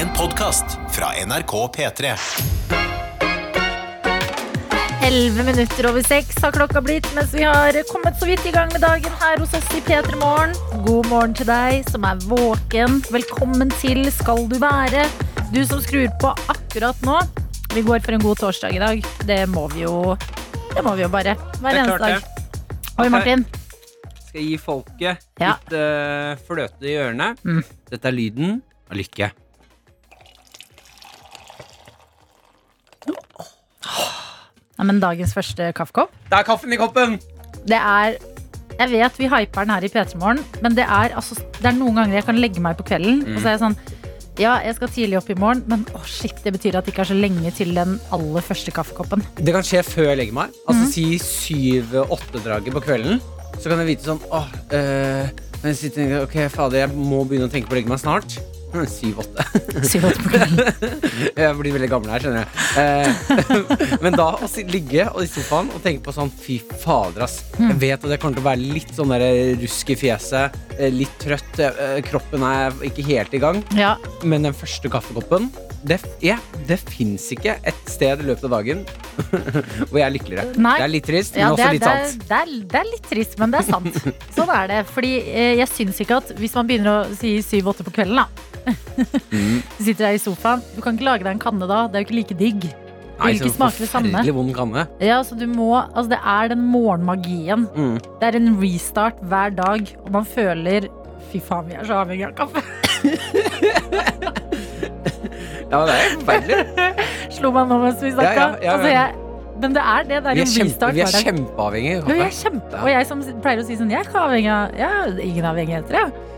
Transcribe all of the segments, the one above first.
En podkast fra NRK P3. Elleve minutter over seks har klokka blitt mens vi har kommet så vidt i gang med dagen her hos oss i P3 Morgen. God morgen til deg som er våken. Velkommen til Skal du være. Du som skrur på akkurat nå. Vi går for en god torsdag i dag. Det må vi jo Det må vi jo bare. Hver er eneste klart dag. Oi, Martin. Skal jeg gi folket Ja. litt uh, fløte i ørene. Mm. Dette er lyden av lykke. Ja, men dagens første kaffekopp. Det er kaffen i koppen! Det er Jeg vet vi hyper den her i P3 Morgen, men det er, altså, det er noen ganger jeg kan legge meg på kvelden, og så er jeg sånn ja, jeg skal tidlig opp i morgen, men oh shit, det betyr at det ikke er så lenge til den aller første kaffekoppen. Det kan skje før jeg legger meg. Altså mm. Si syv-åtte-draget på kvelden. Så kan jeg vite sånn åh, men jeg sitter, Ok, fader, jeg må begynne å tenke på å legge meg snart. Hm, Syv-åtte. Jeg blir veldig gammel her, skjønner jeg. Eh, men da å ligge i sofaen og tenke på sånn fy fader, ass. Jeg vet at jeg kommer til å være litt sånn der rusk i fjeset, eh, litt trøtt. eh, Kroppen er ikke helt i gang. Ja, Men den første kaffekoppen det, ja, det fins ikke et sted i løpet av dagen hvor jeg er lykkeligere. Nei. Det er litt trist, men ja, også er, litt sant. det, er, det er litt trist, men det er sant. Sånn er det. Fordi eh, jeg syns ikke at hvis man begynner å si syv-åtte på kvelden, da Mm. Du sitter der i sofaen. Du kan ikke lage deg en kanne da. Det er jo ikke like digg. Det vil ikke smake det samme. vond kanne. Ja, så du må, altså det er den morgenmagien. Mm. Det er en restart hver dag, og man føler Fy faen, vi er så avhengig av kaffe. Ja, det er forferdelig. Slo meg nå mens vi snakka. Ja, ja, ja, Altså, jeg, men det er det. Det er Vi en er, kjempe, restart vi er kjempeavhengige er kjempe, og jeg som pleier å si sånn Jeg er ikke avhengig av Jeg er ingen avhengigheter, jeg.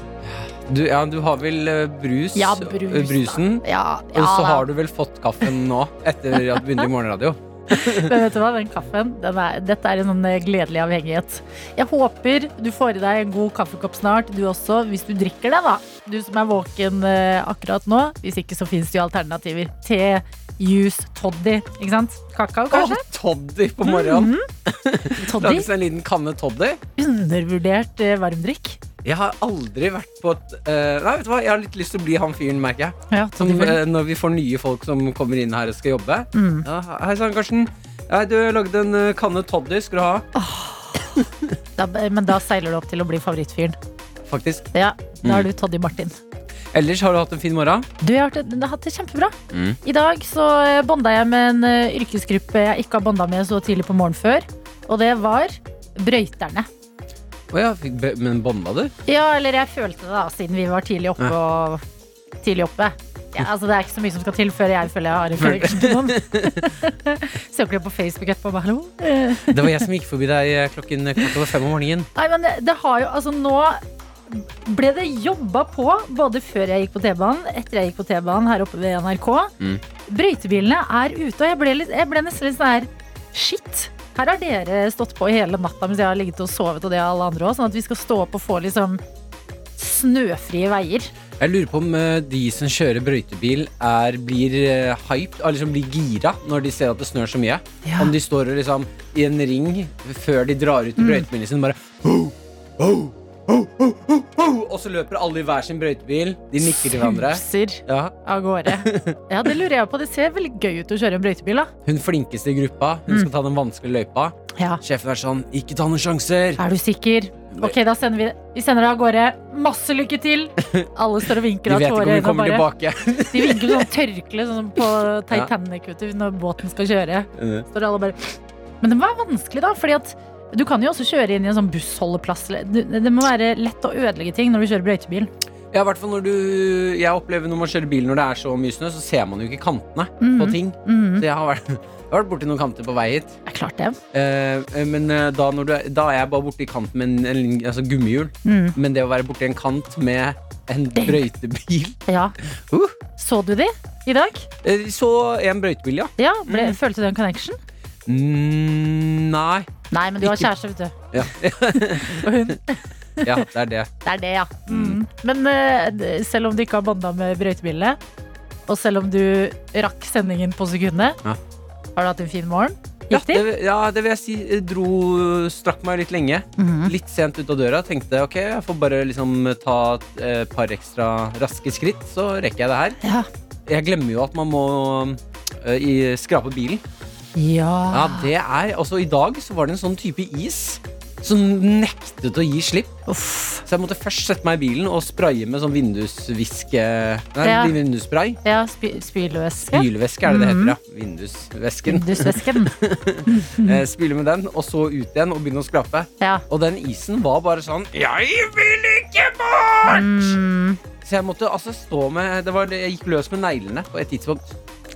Du, ja, du har vel eh, brus, Ja, eh, brus, brusen, Ja, og så har du vel fått kaffen nå, etter at du begynte i morgenradio. Men vet du hva, den kaffen, den er, dette er en sånn eh, gledelig avhengighet. Jeg håper du får i deg en god kaffekopp snart, du også, hvis du drikker det, da. Du som er våken eh, akkurat nå. Hvis ikke så finnes det jo alternativer. Te, juice, toddy. Ikke sant? Kakao, kanskje? kanskje? toddy på morgenen! Mm -hmm. Lages en liten kanne toddy. Undervurdert eh, varmdrikk. Jeg har aldri vært på et eh, Nei, vet du hva, jeg har litt lyst til å bli han fyren, merker jeg. Ja, Som, toddy. eh, når vi får nye folk som kommer inn her og skal jobbe. Mm. Ja, Hei sann, Karsten. Ja, du har lagd en eh, kanne toddy. Skal du ha? Da, men da seiler du opp til å bli favorittfyren. Faktisk. Ja, da er Mm. du Toddy Martin. Ellers har du hatt en fin morgen? Du, jeg har hatt det, jeg har hatt det kjempebra. Mm. I dag så eh, bonda jeg med en eh, yrkesgruppe jeg ikke har bonda med så tidlig på morgenen før. Og det var brøyterne. Å ja, be- men bånda du? Ja, eller jeg følte det da, siden vi var tidlig oppe. Og tidlig oppe. Ja, altså Det er ikke så mye som skal til før jeg føler jeg har en connection til noen. Søker du på Facebook etterpå bare hallo? Eh. Det var jeg som gikk forbi deg eh, klokken kvart over fem om morgenen. Nei, men det, det har jo Altså, nå ble det jobba på både før jeg gikk på T-banen, etter jeg gikk på T-banen her oppe ved NRK. Mm. Brøytebilene er ute, og jeg ble, litt, jeg ble nesten litt sånn her Shit! Her har dere stått på hele natta mens jeg har ligget og sovet, og det har alle andre òg. Sånn at vi skal stå opp og få liksom snøfrie veier. Jeg lurer på om eh, de som kjører brøytebil, er, blir uh, hyped, liksom blir gira når de ser at det snør så mye. Ja. Om de står liksom i en ring før de drar ut i brøytebilen sin, bare ho, ho, ho, ho, ho, Og så løper alle i hver sin brøytebil. De nikker til hverandre. Suser Ja, av gårde. Ja, det lurer jeg på. Det ser veldig gøy ut å kjøre en brøytebil, da. Hun flinkeste i gruppa, hun skal ta den vanskelige løypa. Ja. Sjefen er sånn 'ikke ta noen sjanser'. Er du sikker? Ok, da sender vi Vi sender deg av gårde. Masse lykke til! Alle står og vinker De av vet ikke om vi kommer bare- tilbake. De vinker sånn tørkle, sånn som på Titanic ja. når båten skal kjøre. Står alle bare Men det være vanskelig, da. Fordi at du kan jo også kjøre inn i en sånn bussholdeplass. Det må være lett å ødelegge ting når du kjører brøytebil. Ja, hvert fall når du Jeg opplever når man kjører bil når det er så mye snø, så ser man jo ikke kantene på ting. ting. -hmm. Så jeg har vært, jeg har vært borti noen kanter på vei hit. Jeg klart det. Eh, men eh, da, du, da er jeg bare borti kanten med en, en altså gummihjul. Mm. Men det å være borti en kant med en brøytebil Ja. Uh. Så du de i dag? Eh, Så en brøytebil, ja. Ja, ble, Mm. Følte du en connection? Mm, nei. Nei, men du har kjæreste, vet du. Ja. Og hun. ja, det er det. Det er det, ja. Mm. Men uh, selv om du ikke har banda med brøytebilene, og selv om du rakk sendingen på sekundet, Ja. har du hatt en fin morgen? Ja det? ja, det vil jeg si. Jeg Dro, strakk meg litt lenge. Mhm. Litt sent ut av døra. Tenkte ok, jeg får bare liksom ta et par ekstra raske skritt, så rekker jeg det her. Ja. jeg glemmer jo at man må uh, i, skrape bilen. Ja, Ja. det er Altså, i dag så var det en sånn type is som nektet å gi slipp. Uff. Så jeg måtte først sette meg i bilen og spraye med sånn vindusviske Nei, Ja. vindusspray. Ja, spy spylevæske. Spylevæske er det det heter, ja. Vindusvæsken. Vindusvæsken. Eh, spyle med den, og så ut igjen og begynne å skrape. Ja. Og den isen var bare sånn Jeg vil ikke bort! Mm. Så jeg måtte altså stå med det var, Jeg gikk løs med neglene på et tidspunkt.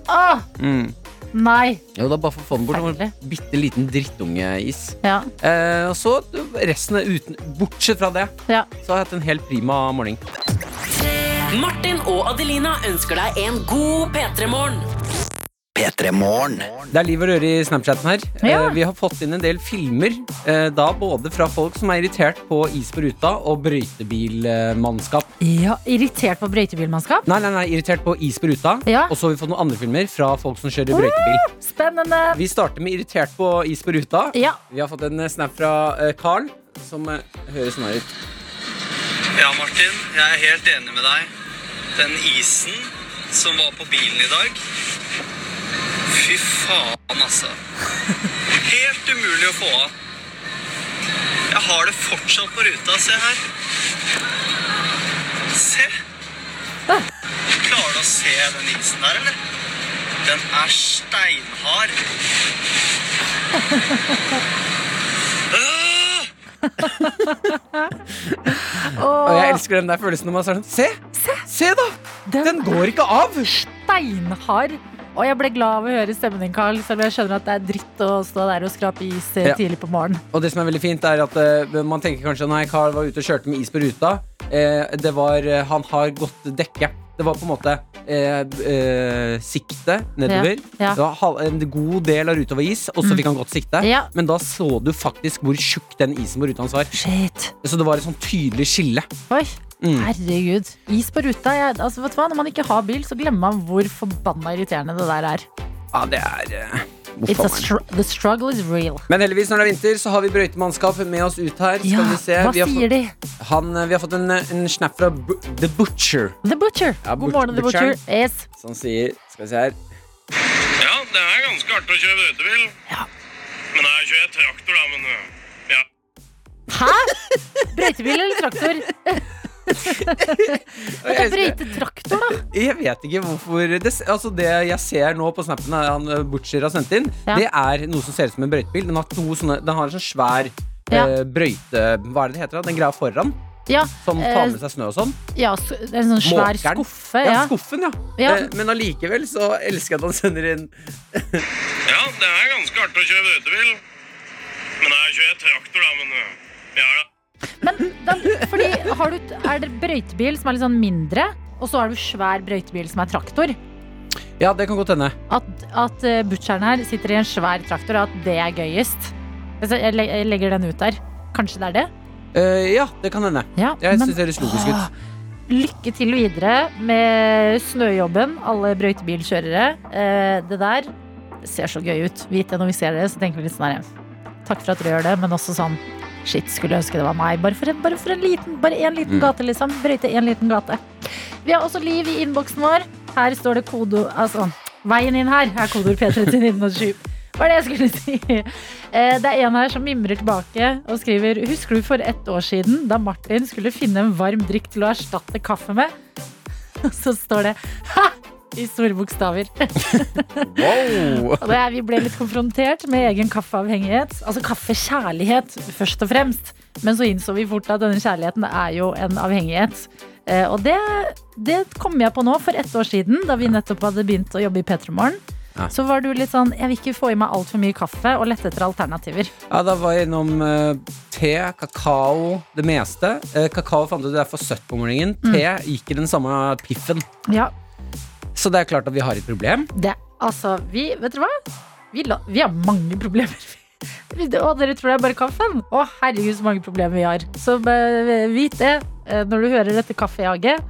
Åh, Mm. Nei. Jo, da bare for å få den bort. Det en Forferdelig. bitte liten drittungeis. Ja. Eh, og så resten er uten Bortsett fra det, ja. så har jeg hatt en helt prima morgen. Martin og Adelina ønsker deg en god P3-morgen. P3 Morgen. Det er liv og røre i Snapchaten her. Ja. Eh, vi har fått inn en del filmer. Eh, da både fra folk som er irritert på is på ruta, og brøytebilmannskap. ja. Irritert på brøytebilmannskap? Nei, nei, nei, irritert på is på ruta. Ja. Og så har vi fått noen andre filmer fra folk som kjører brøytebil. Spennende. Vi starter med irritert på is på ruta. Ja. Vi har fått en snap fra eh, Carl, som høres sånn her ut. Ja, Martin, jeg er helt enig med deg. Den isen som var på bilen i dag Fy faen, altså. Helt umulig å få av. Jeg har det fortsatt på ruta. Se her. Se. Klarer du å se den isen der, eller? Den er steinhard. Og jeg elsker den der følelsen når man sier sånn Se! Se, da! Den går ikke av! steinhard. Og jeg ble glad av å høre stemmen din, Carl, selv om jeg skjønner at det er dritt å stå der og skrape is eh, Ja. tidlig på morgenen. Og det som er veldig fint, er at uh, man tenker kanskje Nei, Carl var ute og kjørte med is på ruta. Uh, det var uh, Han har godt dekke. Det var på en måte sikte nedover. Ja, ja. Det var en god del av ruta var is, og så fikk han godt sikte. Ja. Men da så du faktisk hvor tjukk den isen på ruta hans var. Shit. Så det var et sånn tydelig skille. Oi. Mm. Herregud. Is på ruta. Jeg, altså, vet du hva? Når man ikke har bil, så glemmer man hvor forbanna irriterende det der er. Ja, det er eh, It's a a str the struggle is real. Men heldigvis, når det er vinter, så har vi brøytemannskap med oss ut her. Skal Ja, vi se. hva Vi har, sier de? han, eh, vi har fått en, en snap fra B The Butcher, The Butcher. Ja, God morgen, The. Butcher. Yes. som sier Skal vi se her. Ja, det er ganske artig å kjøre brøytebil. Ja. Men jeg kjører traktor, da, men ja. Hæ? Brøytebil eller traktor? Jeg, Brøyte traktor, da? jeg vet ikke hvorfor det, altså det jeg ser nå på snappen han eh, Butcher har sendt inn, Ja. det er noe som ser ut som en brøytebil. Den har, to sånne, den har en sånn svær Ja. eh, brøyte... Hva er det det heter? da? Den greia foran, Ja, som eh, tar med seg snø og sånn. ja en sånn svær Måkeren. skuffe. Ja, Ja. skuffen, ja. Ja. Eh, men allikevel så elsker jeg at han sender inn Ja, det er ganske artig å kjøre brøytebil. Men jeg kjører traktor, da, men ja da. Men da, fordi har du, er det brøytebil som er litt sånn mindre, og så har du svær brøytebil som er traktor? Ja, det kan godt hende. At, at eh, butcheren her sitter i en svær traktor, og at det er gøyest? Jeg legger den ut der. Kanskje det er det? Uh, ja, det kan hende. Ja, Jeg syns det høres logisk ut. Lykke til videre med snøjobben, alle brøytebilkjørere. Uh, det der ser så gøy ut. Vit det når vi ser det, så tenker vi litt sånn her Takk for at dere gjør det, men også sånn Shit, skulle ønske det var meg. Bare for en, bare for en liten Bare en liten Mm. gate, liksom. Brøyte en liten gate. Vi har også liv i innboksen vår. Her står det kodo... Altså, veien inn her er kodeord P3 til 1907. Hva er det jeg skulle si? Eh, Det er en her som mimrer tilbake og skriver Husker du for ett år siden da Martin skulle finne en varm drikk til å erstatte kaffe med? Og så står det ha! I store bokstaver. Wow! Og det er, vi ble litt konfrontert med egen kaffeavhengighet. Altså kaffekjærlighet, først og fremst. Men så innså vi fort at denne kjærligheten er jo en avhengighet. Eh, og det, det kom jeg på nå, for ett år siden, da vi nettopp hadde begynt å jobbe i P3 Morgen. Ja. Så var du litt sånn Jeg vil ikke få i meg altfor mye kaffe, og lette etter alternativer. Ja, da var jeg innom eh, te, kakao, det meste. Eh, kakao fant du det er for søtt på morgenen. Te gikk i den samme piffen. Ja, Så det er klart at vi har et problem. det Altså, vi Vet dere hva? Vi, la, vi har mange problemer. Og dere tror det er bare kaffen? Å, herregud, så mange problemer vi har. Så eh, vit det eh, når du hører dette kaffejaget.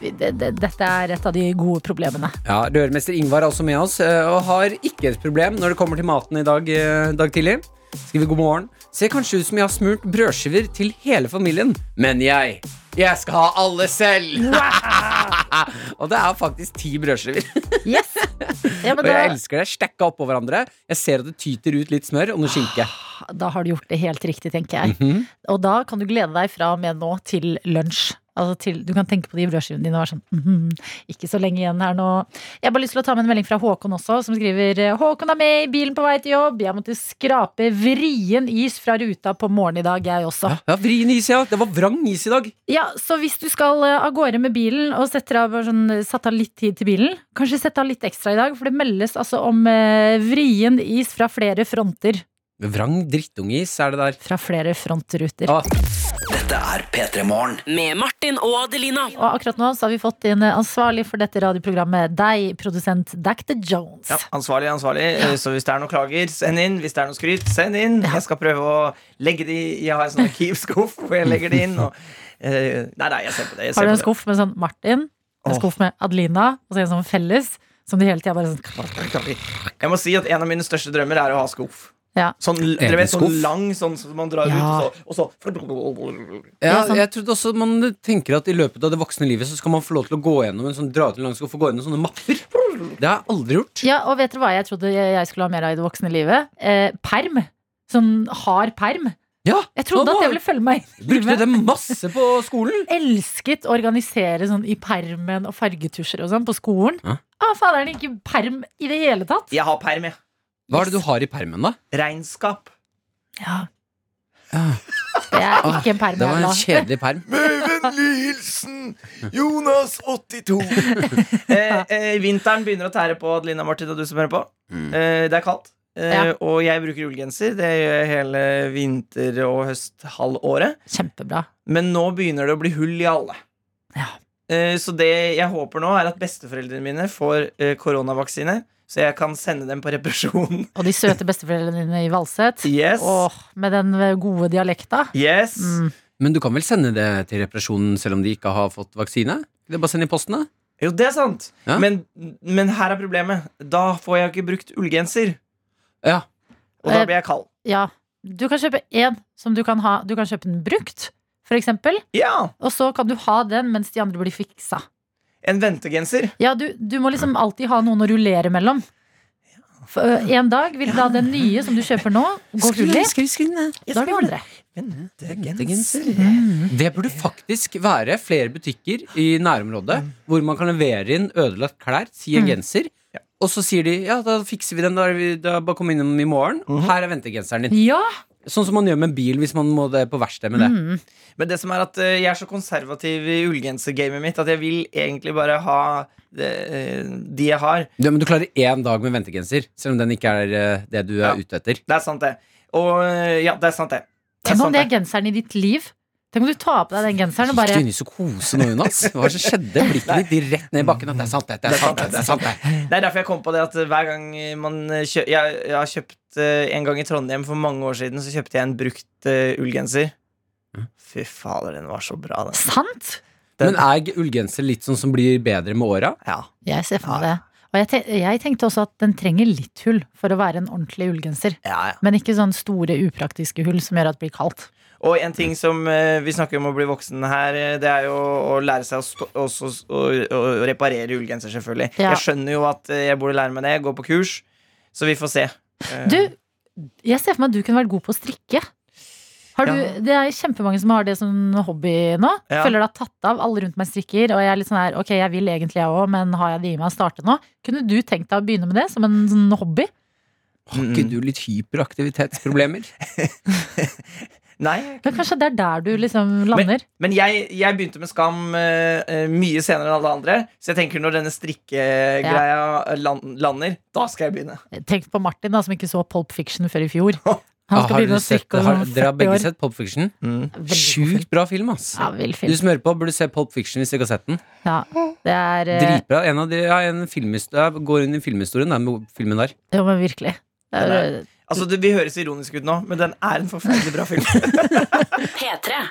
Dette er et av de gode problemene. Ja, Rørmester Ingvar er også med oss, eh, og har ikke et problem når det kommer til maten i dag, dag tidlig. Skriver god morgen. Ser kanskje ut som jeg har smurt brødskiver til hele familien, men jeg jeg skal ha alle selv! og det er faktisk ti brødskiver. Yes! Ja, Og jeg da, elsker det. Stekka oppå hverandre. Jeg ser at det tyter ut litt smør og noe skinke. da har du gjort det helt riktig, tenker jeg. Mhm. Og da kan du glede deg fra og med nå til lunsj. Altså til, du kan tenke på de brødskivene dine og være sånn mhm, Ikke så lenge igjen her nå. Jeg har bare lyst til å ta med en melding fra Håkon også, som skriver Håkon er med i bilen på vei til jobb. Jeg måtte skrape vrien is fra ruta på morgenen i dag, jeg også. Ja, vrien is, ja. Det var vrang is i dag. Ja, Så hvis du skal eh, av gårde med bilen og av, sånn, satt av litt tid til bilen, kanskje sette av litt ekstra i dag, for det meldes altså om eh, vrien is fra flere fronter. Vrang drittungis er det der. Fra flere frontruter. Ah, Dette er P3 Morgen. Med Martin og Adelina. Og akkurat nå så har vi fått inn eh, ansvarlig for dette radioprogrammet, deg, produsent Dactor Jones. Ja, ansvarlig, ansvarlig. Eh, Så hvis det er noen klager, send inn. Hvis det er noe skryt, send inn. Jeg skal prøve å legge de Jeg har en sånn arkivskuff hvor jeg legger de inn. Og, eh, nei, nei, jeg ser på det. Jeg ser Har du en skuff med sånn Martin, en skuff med Adelina, og så en sånn felles, som de hele tida bare sånn Jeg må si at en av mine største drømmer er å ha skuff. Ja. Sånn, dere vet, sånn lang, sånn som man drar Ja. ut, og så, og så Ja, Ja, jeg trodde også man tenker at i løpet av det voksne livet Så skal man få lov til å gå gjennom en sånn dra ut en lang skuff og gå gjennom sånne mapper. Det har jeg aldri gjort. Ja, og vet dere hva jeg trodde jeg skulle ha mer av i det voksne livet? Eh, perm. Sånn hard perm. Ja, Jeg trodde at det ville følge meg inn. Brukte det masse på skolen. Elsket å organisere sånn i permen og fargetusjer og sånn på skolen. Ja. Ah, det ikke perm i det hele tatt. Jeg har perm, jeg. Hva er det du har i permen, da? Regnskap. Ja, Ja. Det er ikke en perm. Det var en kjedelig perm. Med vennlig hilsen Jonas 82. eh, eh, vinteren begynner å tære på Adelina Martin og du som hører på. Mm. Eh, det er kaldt. Eh, Ja. Og jeg bruker ullgenser. Det gjør jeg hele vinter- og høsthalvåret. Kjempebra. Men nå begynner det å bli hull i alle. Ja. Eh, så det jeg håper nå, er at besteforeldrene mine får eh, koronavaksine, så jeg kan sende dem på represjon. Og de søte besteforeldrene dine i Valset. Yes. Åh, med den gode dialekta. Yes. Mm. Men du kan vel sende det til represjonen selv om de ikke har fått vaksine? Det er bare å sende i posten, da. Jo, det er sant. Ja. Men, men her er problemet. Da får jeg ikke brukt ullgenser. Ja. Og da Eh, blir jeg kald. Ja. Du kan kjøpe én som du kan ha. Du kan kjøpe den brukt, for eksempel. Ja. Og så kan du ha den mens de andre blir fiksa. En ventegenser. Ja, du, du må liksom alltid ha noen å rullere mellom. For, ø, en dag vil da den nye som du kjøper nå, gå full i. Da er det andre. Ventegenser. Det burde faktisk være flere butikker i nærområdet hvor man kan levere inn ødelagt klær, si en Mm. genser, og så sier de ja, da fikser vi den. Da er vi, da bare kom innom i morgen. Her er ventegenseren din. Ja! Sånn som man gjør med en bil hvis man må det på verksted med det. Mm. Men det som er at eh, jeg er så konservativ i ullgensergamet mitt at jeg vil egentlig bare ha det, eh, de jeg har. Ja, men du klarer én dag med ventegenser, selv om den ikke er eh, det du er Ja. ute etter. Det er sant, det. Og ja, det er sant, det. Det Tenk om det er genseren i ditt liv. Tenk om du tar på deg den genseren og Gikk bare du inn i psykose nå, Jonas? Hva var det som skjedde? Blikket ditt rett ned i bakken. Det er sant, det. Det er sant, det. det er sant, det. Det er derfor jeg kom på det at hver gang man kjø jeg, jeg har kjøpt eh, En gang i Trondheim for mange år siden Så kjøpte jeg en brukt uh, ullgenser. Fy fader, den var så bra, den. Sant! Den- Men er ullgenser litt sånn som blir bedre med åra? Ja. Jeg ser for meg det. Og jeg, te jeg tenkte også at den trenger litt hull for å være en ordentlig ullgenser. Ja, ja. Men ikke sånn store, upraktiske hull som gjør at det blir kaldt. Og en ting som eh, vi snakker om å bli voksen her, eh, det er jo å lære seg å, stå, også, å, å reparere ullgenser, selvfølgelig. Ja. Jeg skjønner jo at eh, jeg burde lære meg det, gå på kurs, så vi får se. Du, jeg ser for meg at du kunne vært god på å strikke. Har du, Ja. Det er kjempemange som har det som hobby nå. Ja. Føler det har tatt av. Alle rundt meg strikker. Og jeg er litt sånn her, ok, jeg vil egentlig jeg òg, men har jeg det i meg å starte nå? Kunne du tenkt deg å begynne med det som en sånn hobby? Har ikke du litt hyperaktivitetsproblemer? Nei, Men kanskje det er der du liksom lander? Men jeg, jeg begynte med Skam eh, mye senere enn alle andre. Så jeg tenker når denne strikkegreia land, lander, da skal jeg begynne. Tenk på Martin, da, som ikke så Pulp Fiction før i fjor. Han skal ah, begynne å strikke strikke har, om dere har begge år. sett Pulp Fiction? Mm. Sjukt bra film, ass. Ja, vill Du film. som hører på, burde se Pulp Fiction hvis du ikke har sett den. Ja, det er eh, Dritbra. En av de, ja, en filmhist- går inn i filmhistorien, den filmen der. Jo, men virkelig. Det er, Den Altså, det, Vi høres ironisk ut nå, men den er en forferdelig bra film. P3.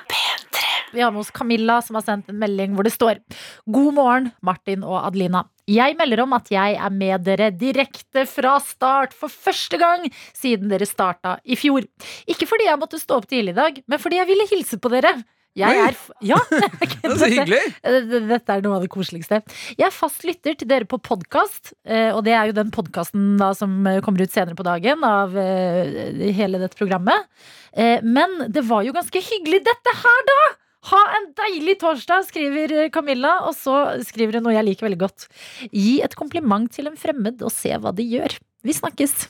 Vi har med oss Camilla som har sendt en melding hvor det står God morgen, Martin og Adelina. Jeg melder om at jeg er med dere direkte fra start for første gang siden dere starta i fjor. Ikke fordi jeg måtte stå opp tidlig i dag, men fordi jeg ville hilse på dere. Jeg er ja, Det er så hyggelig. Eh, Dette er noe av det koseligste. Jeg er fast lytter til dere på podkast, og det er jo den podkasten som eh, kommer ut senere på dagen av eh, hele dette programmet. Eh, Men det var jo ganske hyggelig dette her, da! Ha en deilig torsdag, skriver eh, Camilla. Og så skriver hun noe jeg liker veldig godt. Gi et kompliment til en fremmed og se hva de gjør. Vi snakkes.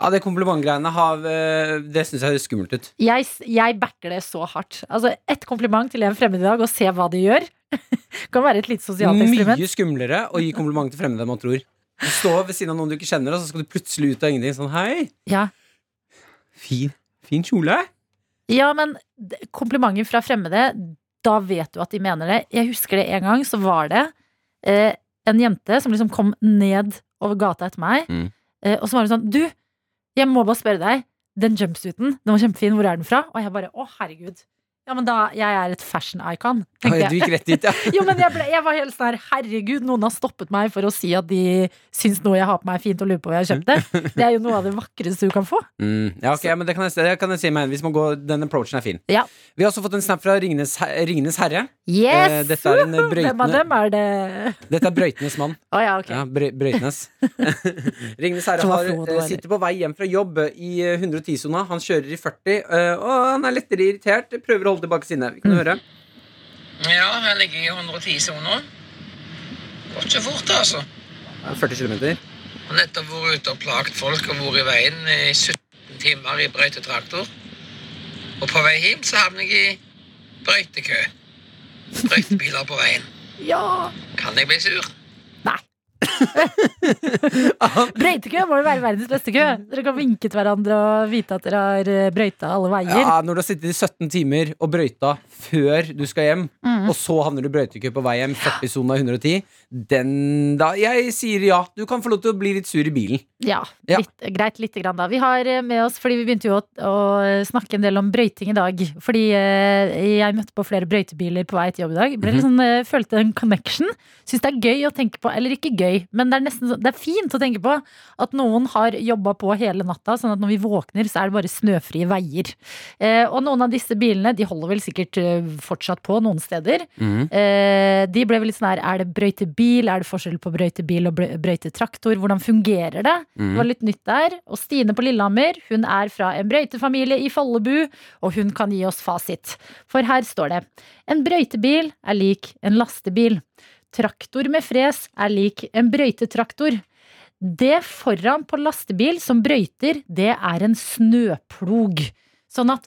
Ja, det komplimentgreiene har eh, Det syns jeg høres skummelt ut. Jeg, jeg backer det så hardt. Altså, Et kompliment til en fremmed i dag og se hva de gjør. kan være et litt sosialt eksperiment. Mye skumlere å gi kompliment til fremmede enn man tror. Du står ved siden av noen du ikke kjenner, og så skal du plutselig ut av ingenting sånn Hei, Ja. fin, fin kjole. Ja, men Komplimenten komplimenter fra fremmede, da vet du at de mener det. Jeg husker det en gang, så var det eh, en jente som liksom kom ned over gata etter meg, Mm. eh, og så var hun sånn Du, jeg må bare spørre deg. Den jumpsuiten, den var kjempefin. Hvor er den fra? Og jeg bare Å, herregud. Ja, men da Jeg er et fashion icon. Tenkte Du gikk rett dit, ja. Jo, men jeg, ble, jeg var helt sånn her Herregud, noen har stoppet meg for å si at de syns noe jeg har på meg er fint, og lurer på hvor jeg har kjøpt det. Det er jo noe av det vakreste du kan få. Mm, ja, ok, men det kan jeg, det kan jeg si meg. Hvis man går, Den approachen er fin. Ja. Vi har også fått en snap fra Ringenes, Ringenes herre. Yes! Eh, dette er en, brøytende Hvem av dem er det? Dette er Brøytenes mann. Å ja, ok. Ja, Brøy, Brøytenes. Ringenes herre har, eh, sitter på vei hjem fra jobb i eh, 110-sona. Han kjører i 40, eh, og han er lettere irritert. Prøver å holde tilbake sinnet. Vi kan høre. Ja, her ligger jeg i 110-sona. Går ikke fort, altså. 40 km. Har nettopp vært ute og plaget folk og vært i veien i 17 timer i brøytetraktor. Og på vei hjem så havner jeg i brøytekø. Brøytebiler på veien. Ja! Kan jeg bli sur? Brøytekø må jo være verdens beste kø. Dere kan vinke til hverandre og vite at dere har eh, brøyta alle veier. Ja, når du har sittet i 17 timer og brøyta før du skal hjem, Mm. Og så havner du i brøytekø på vei hjem, 40-sona 110, den da Jeg sier ja. Du kan få lov til å bli litt sur i bilen. Ja, Ja. Litt, greit lite grann da. Vi har eh, med oss, fordi vi begynte jo å, å snakke en del om brøyting i dag. Fordi eh, jeg møtte på flere brøytebiler på vei til jobb i dag. Ble litt sånn, eh, følte en connection. Syns det er gøy å tenke på, eller ikke gøy, men det er nesten det er fint å tenke på at noen har jobba på hele natta, sånn at når vi våkner, så er det bare snøfrie veier. Eh, og noen av disse bilene, de holder vel sikkert fortsatt på noen steder. Eh, de ble vel litt sånn her, er det brøytebil, er det forskjell på brøytebil og brø- brøytetraktor, hvordan fungerer det? Det var litt nytt der. Og Stine på Lillehammer, hun er fra en brøytefamilie i Follebu, og hun kan gi oss fasit. For her står det En brøytebil er lik en lastebil. Traktor med fres er lik en brøytetraktor. Det foran på lastebil som brøyter, det er en snøplog. Sånn at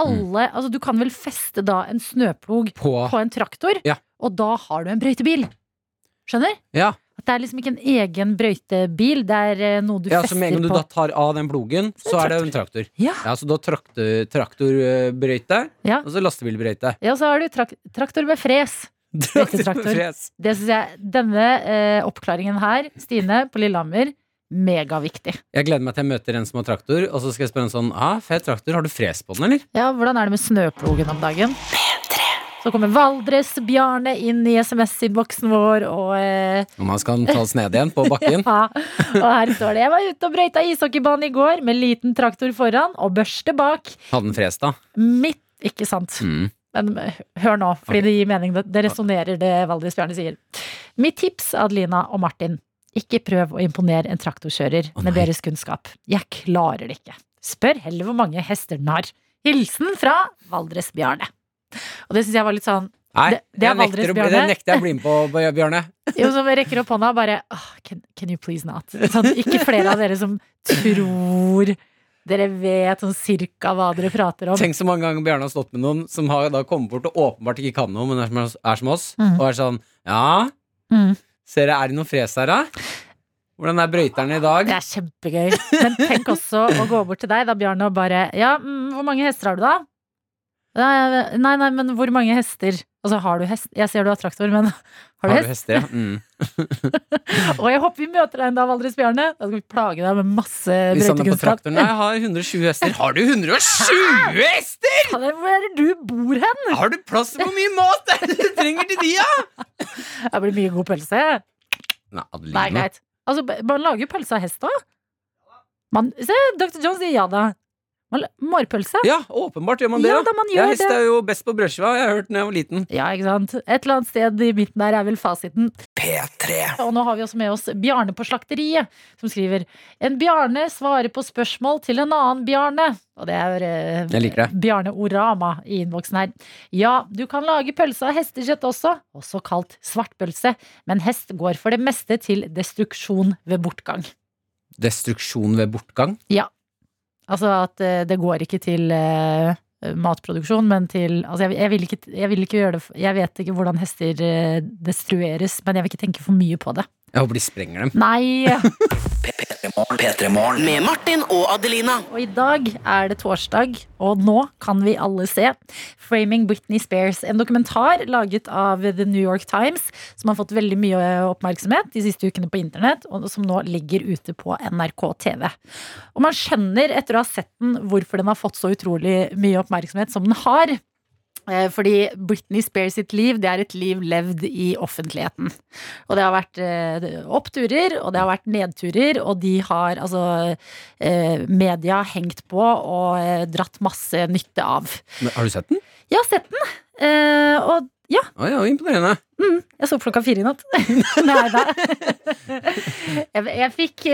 alle Altså, du kan vel feste da en snøplog På på en traktor, Ja. og da har du en brøytebil. Skjønner? Ja, At det er liksom ikke en egen brøytebil, det er eh, noe du ja så med en fester gang du da tar av den plogen, så er det en traktor. Ja. Ja, Så da traktor, traktorbrøyte, Ja. og så lastebilbrøyte. ja, så har du trak traktor med fres. Brøytetraktor. Fres. Det syns jeg, Denne eh, oppklaringen her, Stine på Lillehammer, megaviktig. Jeg gleder meg til jeg møter en som har traktor, og så skal jeg spørre en sånn ah, fet traktor, har du fres på den, eller? Ja, Hvordan er det med snøplogen om dagen? Så kommer Valdres-Bjarne inn i SMS-innboksen vår, og eh, Om han skal tas ned igjen på bakken? Ja, og her står det Jeg var ute og brøyta ishockeybanen i går med liten traktor foran og børste bak. Hadde den fres, da? Midt Ikke sant? Mm. Men eh, hør nå, fordi det gir mening. Det, det resonnerer det Valdres Bjarne sier. Mitt tips, Adelina og Martin. Ikke prøv å imponere en traktorkjører oh, med deres kunnskap. Jeg klarer det ikke. Spør heller hvor mange hester den har. Hilsen fra Valdres Bjarne. Og det syns jeg var litt sånn Nei, Det- det jeg nekter det nekter jeg å bli med på, Bjarne. Jo, som rekker opp hånda og bare oh, can, can you please not? Sånn, ikke flere av dere som tror dere vet sånn cirka hva dere prater om. Tenk så mange ganger Bjarne har stått med noen som har da kommet bort og åpenbart ikke kan noe, men er som, er som oss, Mm. og er sånn Ja, Mm. Ser dere, er det noe fres her, da? Hvordan er brøyterne i dag? Det er kjempegøy. Men tenk også å gå bort til deg, da, Bjarne, og bare Ja, mm, hvor mange hester har du, da? Nei, nei, men hvor mange hester? Altså, har du hest? Jeg ser du har traktor, men har du hest? hester, ja? Mm. Og jeg håper vi møter deg en dag, Valdres Bjarne. Da skal vi plage deg med masse brøytekunnskap. Nei, jeg har 120 hester. Har du 120 hester?! Faen, Hvor er det du bor hen? Har du plass til hvor mye mat det du trenger til de, da?! Det blir mye god pølse. Nei, Nei, Adeline. greit. Altså, man lager jo pølse av hest òg. Se, Dr. Jones sier ja da. Man Mårpølse? Ja, åpenbart gjør man det. Ja da, man gjør ja, hest det. er jo best på brødskiva, jeg har hørt da jeg var liten. Ja, ikke sant. Et eller annet sted i midten der er vel fasiten. P3. Og nå har vi også med oss Bjarne på Slakteriet, som skriver En Bjarne svarer på spørsmål til en annen Bjarne. Og det er eh, Jeg. Bjarne Orama i innboksen her. Ja, du kan lage pølse av hestekjøtt også, også kalt svartpølse, men hest går for det meste til destruksjon ved bortgang. Destruksjon ved bortgang. Altså at eh, det går ikke til eh, matproduksjon, men til Altså, jeg, jeg, vil ikke, jeg vil ikke gjøre det Jeg vet ikke hvordan hester eh, destrueres, men jeg vil ikke tenke for mye på det. Jeg håper de sprenger dem. Nei! P3morgen. P3morgen. Med Martin og Adelina. Og i dag er det torsdag, og nå kan vi alle se Framing Britney Spears. En dokumentar laget av The New York Times, som har fått veldig mye oppmerksomhet de siste ukene på internett, og som nå ligger ute på NRK TV. Og man skjønner etter å ha sett den hvorfor den har fått så utrolig mye oppmerksomhet som den har. Eh, Fordi Britney Spears sitt liv det er et liv levd i offentligheten. Og det har vært eh, oppturer, og det har vært nedturer, og de har altså eh, media hengt på og dratt masse nytte av. Men, har du sett den? Jeg har sett den, og ja, Ah, ja, imponerende. jeg så klokka fire i natt. Nei da. Jeg, jeg fikk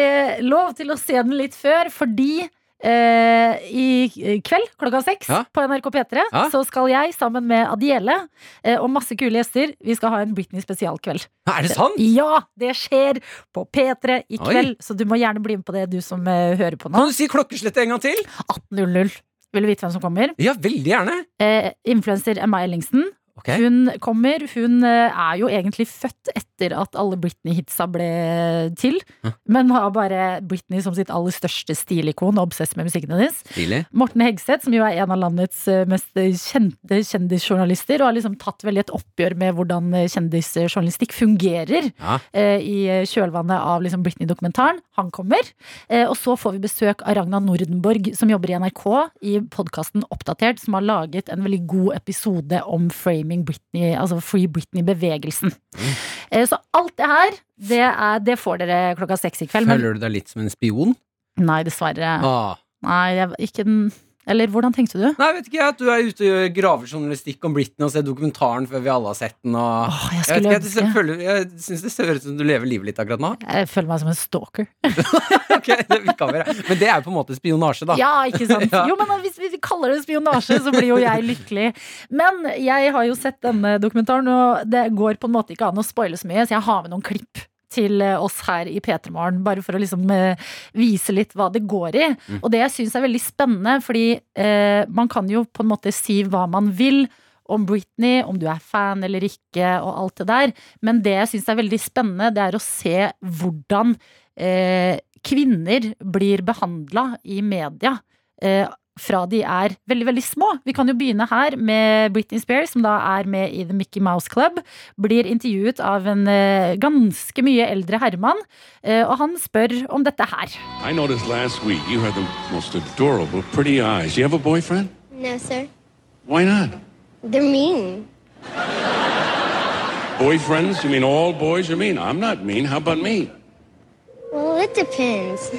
lov til å se den litt før, fordi eh, i kveld klokka seks Ja. på NRK P3 Ja. så skal jeg sammen med Adiele eh, og masse kule gjester Vi skal ha en Britney spesialkveld. Er det sant? Ja, det skjer på P3 i Oi. kveld, så du må gjerne bli med på det, du som eh, hører på nå. Kan du si klokkeslettet en gang til? 18.00. Vil du vite hvem som kommer? Ja, veldig gjerne. Eh, Influenser Emma Ellingsen. Ok. Hun kommer. Hun eh, er jo egentlig født etter at alle Britney-hitsa ble til. Hæ? Men har bare Britney som sitt aller største stilikon og obsess med musikken hennes. Stilig. Morten Hegseth, som jo er en av landets eh, mest kjente kjendisjournalister, og har liksom tatt veldig et oppgjør med hvordan eh, kjendisjournalistikk fungerer Ja. eh, i kjølvannet av liksom Britney-dokumentaren. Han kommer. Eh, og så får vi besøk av Ragna Nordenborg, som jobber i NRK, i podkasten Oppdatert, som har laget en veldig god episode om framing Britney, altså Free Britney-bevegelsen. Mm. så alt det her, det, er, det får dere klokka seks i kveld. Føler du deg litt som en spion? nei, dessverre. Ah. Nei, jeg, ikke den Eller hvordan tenkte du? Nei, vet ikke jeg, at du er ute og gjør gravejournalistikk om Britney og ser dokumentaren før vi alle har sett den. Og... Åh, jeg jeg, skulle ikke, jeg, ønske jeg syns det ser ut som du lever livet litt akkurat nå. Jeg føler meg som en stalker. Ok, det, vi kan være. Men det er jo på en måte spionasje, da. Ja, ikke sant? Ja. Jo, men hvis vi kaller det spionasje, så blir jo jeg lykkelig. Men jeg har jo sett denne dokumentaren, og det går på en måte ikke an å spoile så mye, så jeg har med noen klipp til eh, oss her i P3 Morgen, bare for å liksom eh, vise litt hva det går i. Og det jeg syns er veldig spennende, fordi eh, man kan jo på en måte si hva man vil om Britney, om du er fan eller ikke, og alt det der. Men det jeg syns er veldig spennende, det er å se hvordan eh, kvinner blir behandla i media. Eh, fra de er veldig, veldig små. Vi kan jo begynne her med Britney Spears, som da er med i The Mickey Mouse Club. Blir intervjuet av en eh, ganske mye eldre herremann, eh, og han spør om dette her. I noticed last week you had the most adorable, pretty eyes. You have a boyfriend? No, sir. Why not? They're mean. Boyfriends? You mean all boys are mean? I'm not mean. How about me? Well, it depends.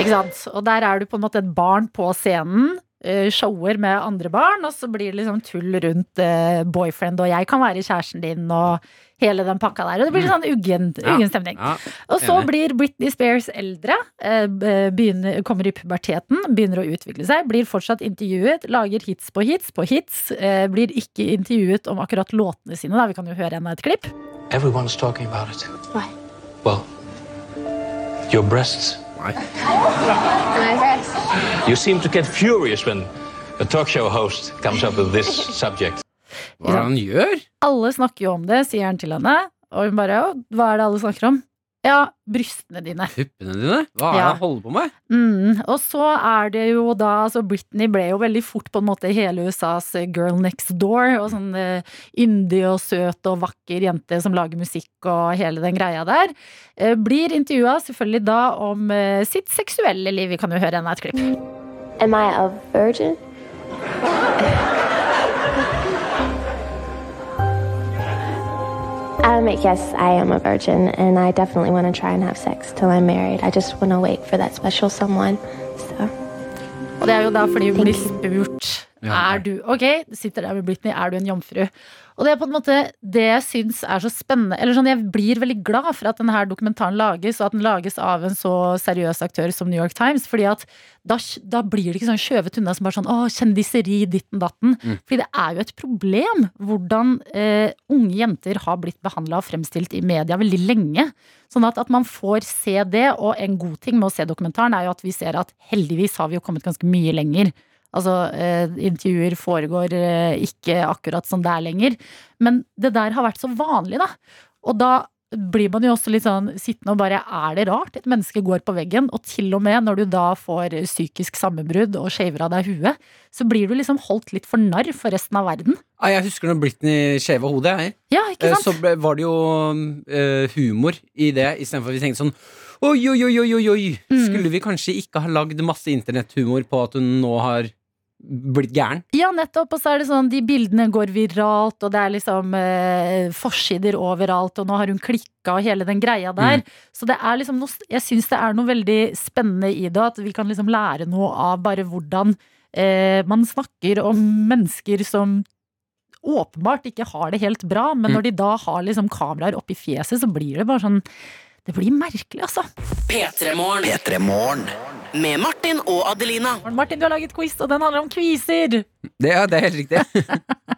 Ikke sant? Og der er du på en måte et barn på scenen. eh, Shower med andre barn, og så blir det liksom tull rundt eh, boyfriend, og jeg kan være kjæresten din, og hele den pakka der. Og det blir sånn uggen, Ja. uggen stemning. Ja. Og så blir Britney Spears eldre, eh, begynner, kommer i puberteten, begynner å utvikle seg, blir fortsatt intervjuet, lager hits på hits på hits, eh, blir ikke intervjuet om akkurat låtene sine, da. Vi kan jo høre enda et klipp. Everyone's talking about it. Why? Well, your breasts. Breast. You seem to get furious when a talk show host comes up with this subject. Hva er det han gjør? Alle snakker jo om det, sier han til henne, og hun bare, «Å, hva er det alle snakker om? Ja, brystene dine. Puppene dine? Hva er det Ja. han holder på med? Mm, og så er det jo da altså Britney ble jo veldig fort på en måte hele USAs eh, girl next door. Og sånn eh, yndig og søt og vakker jente som lager musikk og hele den greia der. Eh, blir intervjua selvfølgelig da om eh, sitt seksuelle liv. Vi kan jo høre enda et klipp. Am I a virgin? Um, yes, I am a virgin, and I definitely want to try and have sex till I'm married. I just want to wait for that special someone. So. Og det er jo da fordi hun blir spurt Ja. Er du Ok, sitter der med Britney, er du en jomfru? Og det er på en måte det jeg syns er så spennende Eller sånn, Jeg blir veldig glad for at denne dokumentaren lages, og at den lages av en så seriøs aktør som New York Times. Fordi at da, da blir det ikke sånn skjøvet unna som bare sånn å, kjendiseri, ditten datten. Fordi det er jo et problem hvordan eh, unge jenter har blitt behandla og fremstilt i media veldig lenge. Sånn at, at man får se det, og en god ting med å se dokumentaren er jo at vi ser at heldigvis har vi jo kommet ganske mye lenger. Altså, eh, intervjuer foregår eh, ikke akkurat som det er lenger. Men det der har vært så vanlig, da. Og da blir man jo også litt sånn sittende og bare Er det rart et menneske går på veggen? Og til og med når du da får psykisk sammenbrudd og shaver av deg huet, så blir du liksom holdt litt for narr for resten av verden. Jeg husker når Britney shava hodet. Jeg. Ja, ikke Eh, sant? Så ble, var det jo uh, humor i det, istedenfor at vi tenkte sånn Oi, oi, oi, oi, oi, oi. Mm. Skulle vi kanskje ikke ha lagd masse internetthumor på at hun nå har blitt gæren? Ja, nettopp. Og så er det sånn, de bildene går viralt, og det er liksom eh, forsider overalt, og nå har hun klikka og hele den greia der. Så det er liksom noe, jeg syns det er noe veldig spennende i det, at vi kan liksom lære noe av bare hvordan eh, man snakker om mennesker som åpenbart ikke har det helt bra, men når de da har liksom kameraer oppi fjeset, så blir det bare sånn Det blir merkelig, altså. P3 Morgen. P3 Morgen. Med Martin og Adelina. Martin, du har laget quiz, og den handler om kviser. Det, ja, det er helt riktig.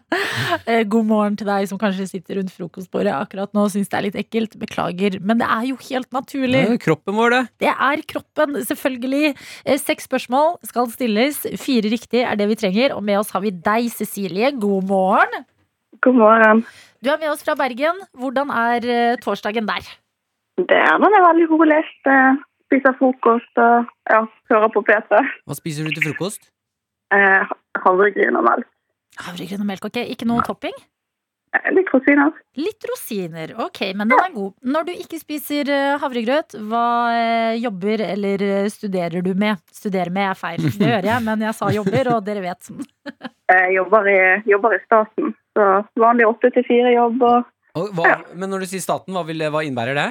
Eh, God morgen til deg som kanskje sitter rundt frokostbordet akkurat nå og syns det er litt ekkelt. Beklager, men det er jo helt naturlig. Det er Kroppen vår, det. Det er kroppen, selvfølgelig. Eh, Seks spørsmål skal stilles. Fire riktig er det vi trenger. Og med oss har vi deg, Cecilie. God morgen. God morgen. Du er med oss fra Bergen. Hvordan er eh, torsdagen der? Det er er veldig rolig. Spiser frokost og ja, hører på P3. Hva spiser du til frokost? Eh, Havregryn og melk. Havregryn og melk, ok. Ikke noe topping? Eh, Litt rosiner. Litt rosiner, ok, men den er god. Når du ikke spiser eh, havregrøt, hva eh, jobber eller studerer du med? Studerer med er feil, det hører jeg, men jeg sa jobber, og dere vet. Jeg jobber i, jobber i staten, så vanlig åtte til fire jobb og Og hva, men når du sier staten, hva, vil, det- hva innebærer det?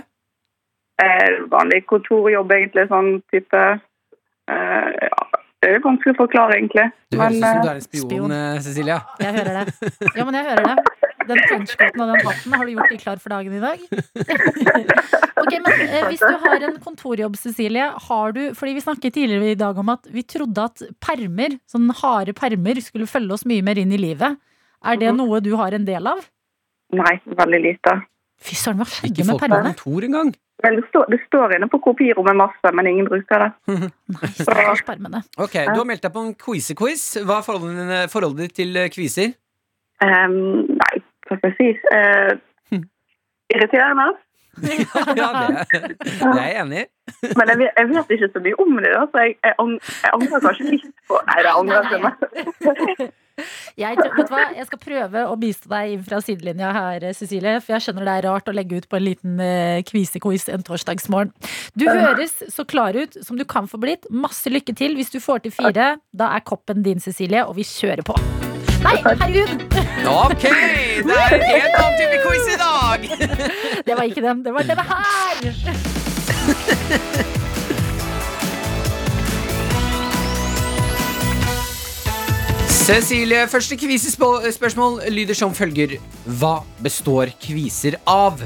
Eh, vanlig kontorjobb, egentlig. Sånn type eh, ja, Det er vanskelig å forklare, egentlig. Du høres ut som eh, du er en spion, Spion. Cecilia. Jeg hører det. Ja, men jeg hører det. Den trenchcoaten og den hatten, har du gjort de klar for dagen i dag? ok, men eh, Hvis du har en kontorjobb, Cecilie, har du Fordi vi snakket tidligere i dag om at vi trodde at permer, sånn harde permer, skulle følge oss mye mer inn i livet. Er det noe du har en del av? Nei, veldig lite. Fy søren, hva skjedde Ikke med folk på kontor engang. Vel, det, står, det står inne på kopirommet masse, men ingen bruker det. Nei, stakkars permene. Ok, Du har meldt deg på en quize-quiz. Hva er forholdet, forholdet ditt til kviser? quizer? Ehm, nei, hva skal jeg si? uh, irriterende. ja, det, det er jeg enig i. Men jeg vet, jeg vet ikke så mye om det, da, så jeg, jeg, jeg angrer kanskje litt på Nei, det angrer jeg meg. Jeg, tror- vet du hva? jeg skal prøve å bistå deg inn fra sidelinja her, Cecilie. For jeg skjønner det er rart å legge ut på en liten uh, kvisequiz en torsdagsmorgen. Du høres så klar ut som du kan få blitt. Masse lykke til. Hvis du får til fire, da er koppen din, Cecilie, og vi kjører på. Nei, herregud! Ok, det er en helt annen type quiz i dag! Det var ikke den. Det var denne her! Cecilie, første kvisespørsmål lyder som følger. Hva består kviser av?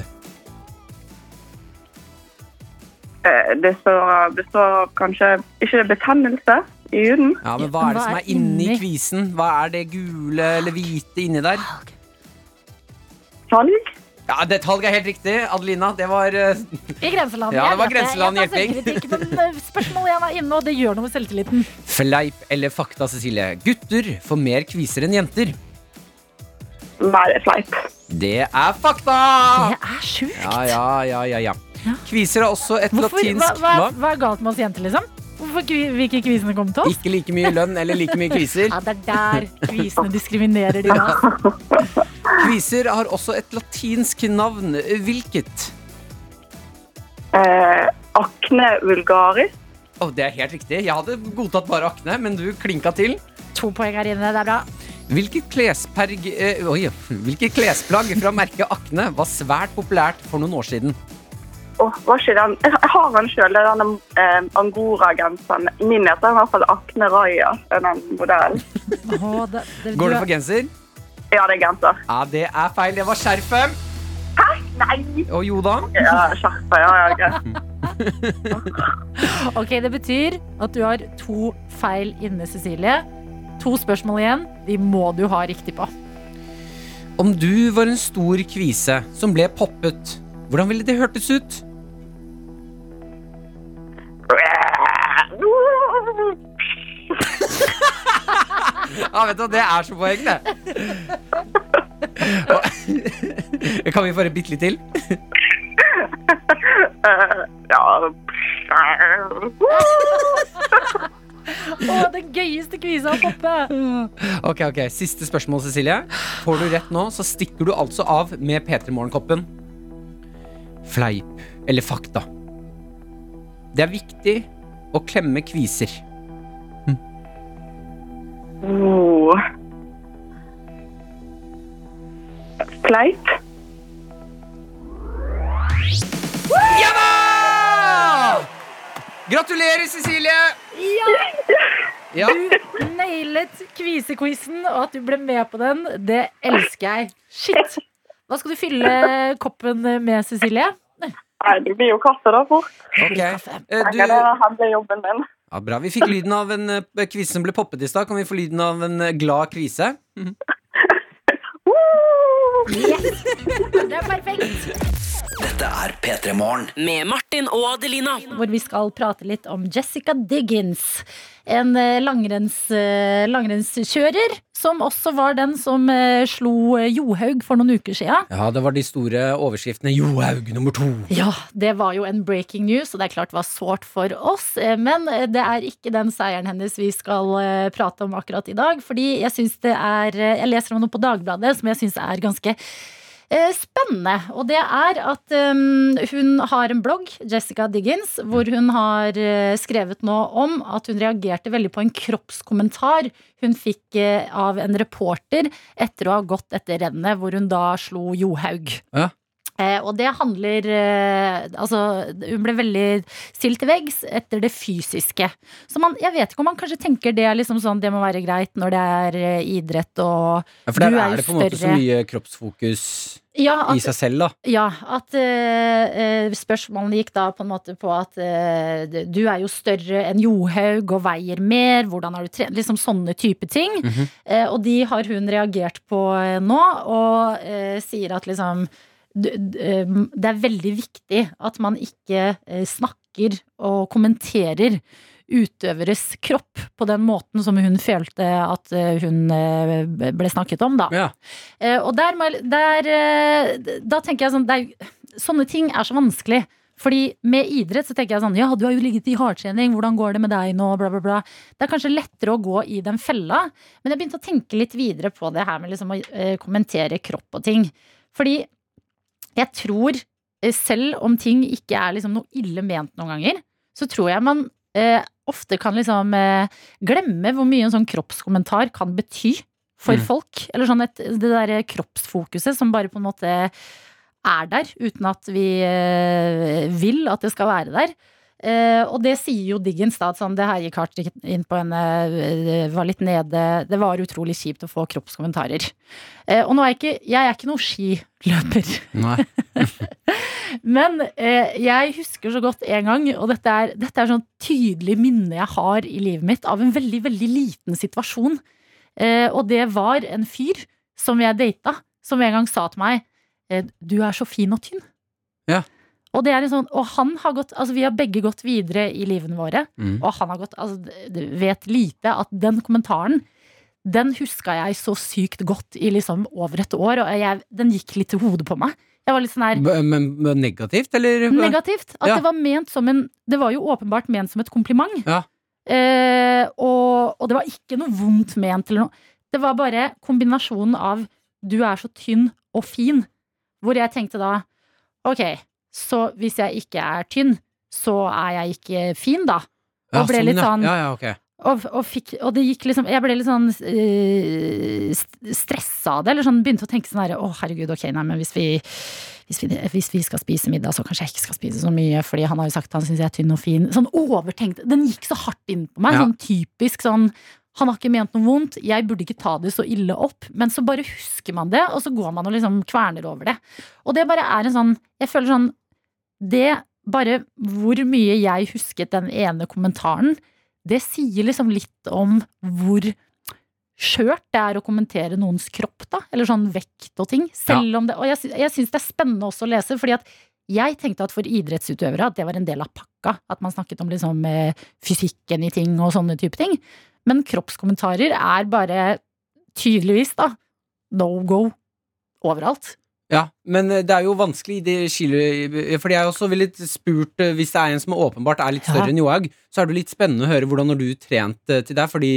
Eh, Det står, består kanskje ikke det betennelse i huden. Ja, men Hva er det som er inni kvisen? Hva er det gule eller hvite inni der? Talg? Ja, det talget er helt riktig. Adelina, det var eh, I grenseland. Ja, det var Jeg vet grenseland Jeg tar hjelping. selvkritikk, men spørsmålet igjen er inne, og det gjør noe med selvtilliten. fleip eller fakta, Cecilie. Gutter får mer kviser enn jenter. Nei, det er fleip. Det er fakta! Det er sjukt. Ja, ja, ja, ja, ja. Kviser er også et Hvorfor, latinsk hva, Hva? hva er galt med oss jenter, liksom? Hvorfor vil ikke kvisene komme til oss? Ikke like mye lønn eller like mye kviser. Ja, det er der kvisene diskriminerer de da. Kviser har også et latinsk navn. Hvilket? Eh, akne vulgaris. Oh, det er helt riktig. Jeg hadde godtatt bare akne, men du klinka til. To poeng her inne, det er bra. Hvilket, klesperg, eh, oi, hvilket klesplagg fra merket Akne var svært populært for noen år siden? Åh, var ikke den Jeg har den sjøl, den eh, Angora-genseren. Min heter i hvert fall Akne Raja, den modellen. Det, det, Går du det for genser? Ja, det er genser. Ja, det er feil. Det var skjerfet. Nei! Og jo da? Ja, skjerfet. Ja, ja, greit. Ok, Det betyr at du har to feil inne, Cecilie. To spørsmål igjen. De må du ha riktig på. Om du var en stor kvise som ble poppet, hvordan ville det hørtes ut? Ja, vet du det er så poeng, det. Kan vi få det bitte litt til? Ja Å, den gøyeste kvisa å poppe! Ok, ok, Siste spørsmål, Cecilie. Får du rett nå, så stikker du altså av med P3 Morgenkoppen. Fleip eller fakta? Det er viktig å klemme kviser. Oh. Fleip. Ja da! Gratulerer, Cecilie! Ja. Du nailet kvisequizen, og at du ble med på den, det elsker jeg. Shit! Hva skal du fylle koppen med, Cecilie? Nei, det blir jo kaffe da fort. Ok. Eh, Du, den jobben min. ja, bra. Vi fikk lyden av en eh, kvise som ble poppet i stad. Kan vi få lyden av en eh, glad kvise? Yes! Det er perfekt. Dette er P3 Morgen. Med Martin og Adelina. Hvor vi skal prate litt om Jessica Diggins. En eh, langrenns, eh, langrennskjører som også var den som eh, slo Johaug for noen uker siden. Ja, det var de store overskriftene. Johaug nummer to. Ja, det var jo en breaking news, og det er klart det var sårt for oss. Men det er ikke den seieren hennes vi skal prate om akkurat i dag. Fordi jeg syns det er Jeg leser om noe på Dagbladet som jeg syns er ganske spennende. Og det er at um, hun har en blogg, Jessica Diggins, hvor hun har uh, skrevet nå om at hun reagerte veldig på en kroppskommentar hun fikk uh, av en reporter etter å ha gått etter rennet, hvor hun da slo Johaug. Ja. Eh, og det handler eh, Altså, hun ble veldig stilt til veggs etter det fysiske. Så man, jeg vet ikke om man kanskje tenker det er liksom sånn Det må være greit når det er eh, idrett og Ja, for der Du er, er det på en måte så mye kroppsfokus Ja, i seg selv, da. ja, at eh, eh, spørsmålene gikk da på en måte på at eh, du er jo større enn Johaug og veier mer, hvordan har du trent? Liksom sånne type ting. Mhm. Eh, og de har hun reagert på nå, og eh, sier at liksom det er veldig viktig at man ikke eh, snakker og kommenterer utøveres kropp på den måten som hun følte at eh, hun eh, ble snakket om, da. Ja. Og der, der, da tenker jeg sånn er, Sånne ting er så vanskelig. Fordi med idrett så tenker jeg sånn Ja, du har jo ligget i hardtrening, hvordan går det med deg nå? Bla, bla, bla. Det er kanskje lettere å gå i den fella. Men jeg begynte å tenke litt videre på det her med liksom å kommentere kropp og ting. Fordi jeg tror, eh, selv om ting ikke er liksom noe ille ment noen ganger, så tror jeg man eh, ofte kan liksom eh, glemme hvor mye en sånn kroppskommentar kan bety for Mm. folk. Eller sånn et, det derre kroppsfokuset som bare på en måte er der, uten at vi eh, vil at det skal være der. Eh, og det sier jo Diggins, da, sånn, det her gikk hardt inn på henne, eh, var litt nede Det var utrolig kjipt å få kroppskommentarer. Eh, og nå er jeg ikke Jeg er ikke noen skiløper. Nei. Men eh, jeg husker så godt en gang, og dette er, dette er sånn tydelig minne jeg har i livet mitt, av en veldig, veldig liten situasjon. Eh, og det var en fyr som jeg data, som en gang sa til meg eh, Du er så fin og tynn. Ja. Og, det er en sånn, og han har gått, altså vi har begge gått videre i livene våre, Mm. og han har gått, altså d- d- vet lite at den kommentaren, den huska jeg så sykt godt i liksom over et år, og jeg, den gikk litt til hodet på meg. Jeg var litt sånn her, Men men negativt, eller? Negativt. At Ja. det var ment som en Det var jo åpenbart ment som et kompliment. Ja. Eh, og, og det var ikke noe vondt ment eller noe. Det var bare kombinasjonen av du er så tynn og fin, hvor jeg tenkte da ok, så hvis jeg ikke er tynn, så er jeg ikke fin, da. Ja, Og ble sånn, litt sånn Ja, ja, okay. Og, og, fikk, og det gikk liksom Jeg ble litt sånn øh, stressa av det. Eller sånn begynte å tenke sånn herre, Å, herregud, ok, nei, men hvis vi, hvis vi hvis vi skal spise middag, så kanskje jeg ikke skal spise så mye, fordi han har jo sagt at han syns jeg er tynn og fin. Sånn overtenkt. Den gikk så hardt inn på meg. Ja. Sånn typisk sånn han har ikke ment noe vondt, jeg burde ikke ta det så ille opp. Men så bare husker man det, og så går man og liksom kverner over det. Og det bare er en sånn Jeg føler sånn Det bare hvor mye jeg husket den ene kommentaren, det sier liksom litt om hvor skjørt det er å kommentere noens kropp, da. Eller sånn vekt og ting. Selv om det Og jeg, jeg syns det er spennende også å lese, fordi at jeg tenkte at for idrettsutøvere at det var en del av pakka. At man snakket om liksom eh, fysikken i ting og sånne type ting. Men kroppskommentarer er bare tydeligvis, da, no go overalt. Ja, men eh, det er jo vanskelig det skiller Fordi jeg også ville spurt eh, Hvis det er en som åpenbart er litt større Ja. enn Johaug, så er det litt spennende å høre hvordan har du trent til deg, fordi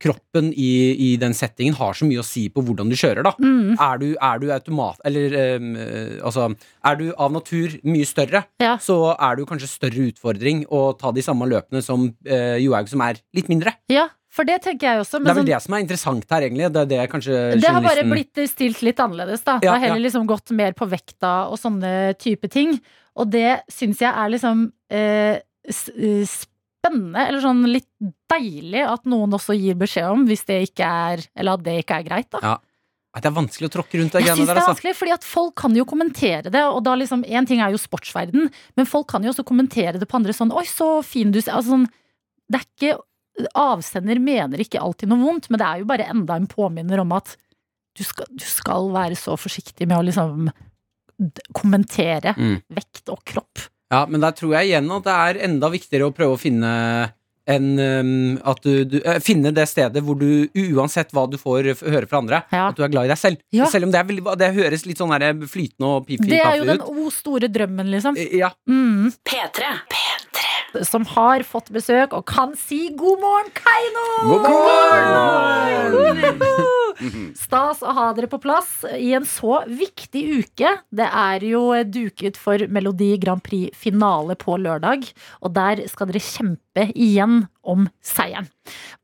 kroppen i, i den settingen har så mye å si på hvordan du kjører, da. Mm. Er du, er du automat... Eller eh, altså Er du av natur mye større, Ja. så er det jo kanskje større utfordring å ta de samme løpene som uh, Johaug, som er litt mindre. Ja, for det tenker jeg også. Det er vel sånn, det som er interessant her, egentlig. Det er det kanskje det har bare blitt stilt litt annerledes, da. Det har heller ja. liksom gått mer på vekta og sånne type ting. Og det syns jeg er liksom eh, eh, spennende, eller sånn litt deilig, at noen også gir beskjed om, hvis det ikke er Eller at det ikke er greit, da. Ja. Det er vanskelig å tråkke rundt de Jeg greiene det der, er altså. vanskelig, fordi at folk kan jo kommentere det. Og da liksom, En ting er jo sportsverden, men folk kan jo også kommentere det på andre sånn Oi, så fin du ser altså, sånn, Det er ikke Avsender mener ikke alltid noe vondt, men det er jo bare enda en påminner om at du skal, du skal være så forsiktig med å liksom kommentere Mm. vekt og kropp. Ja, men der tror jeg igjen at det er enda viktigere å prøve å finne en um, At du, du uh, Finne det stedet hvor du, uansett hva du får f- høre fra andre, Ja. at du er glad i deg selv. Ja. Selv om det, er veldig, det høres litt sånn der flytende og pip Det er jo den o store drømmen, liksom. Ja. Mm. P3. Som har fått besøk og kan si god morgen, Keiino! God morgen! Stas å ha dere på plass i en så viktig uke. Det er jo duket for Melodi Grand Prix-finale på lørdag. Og der skal dere kjempe igjen om seieren.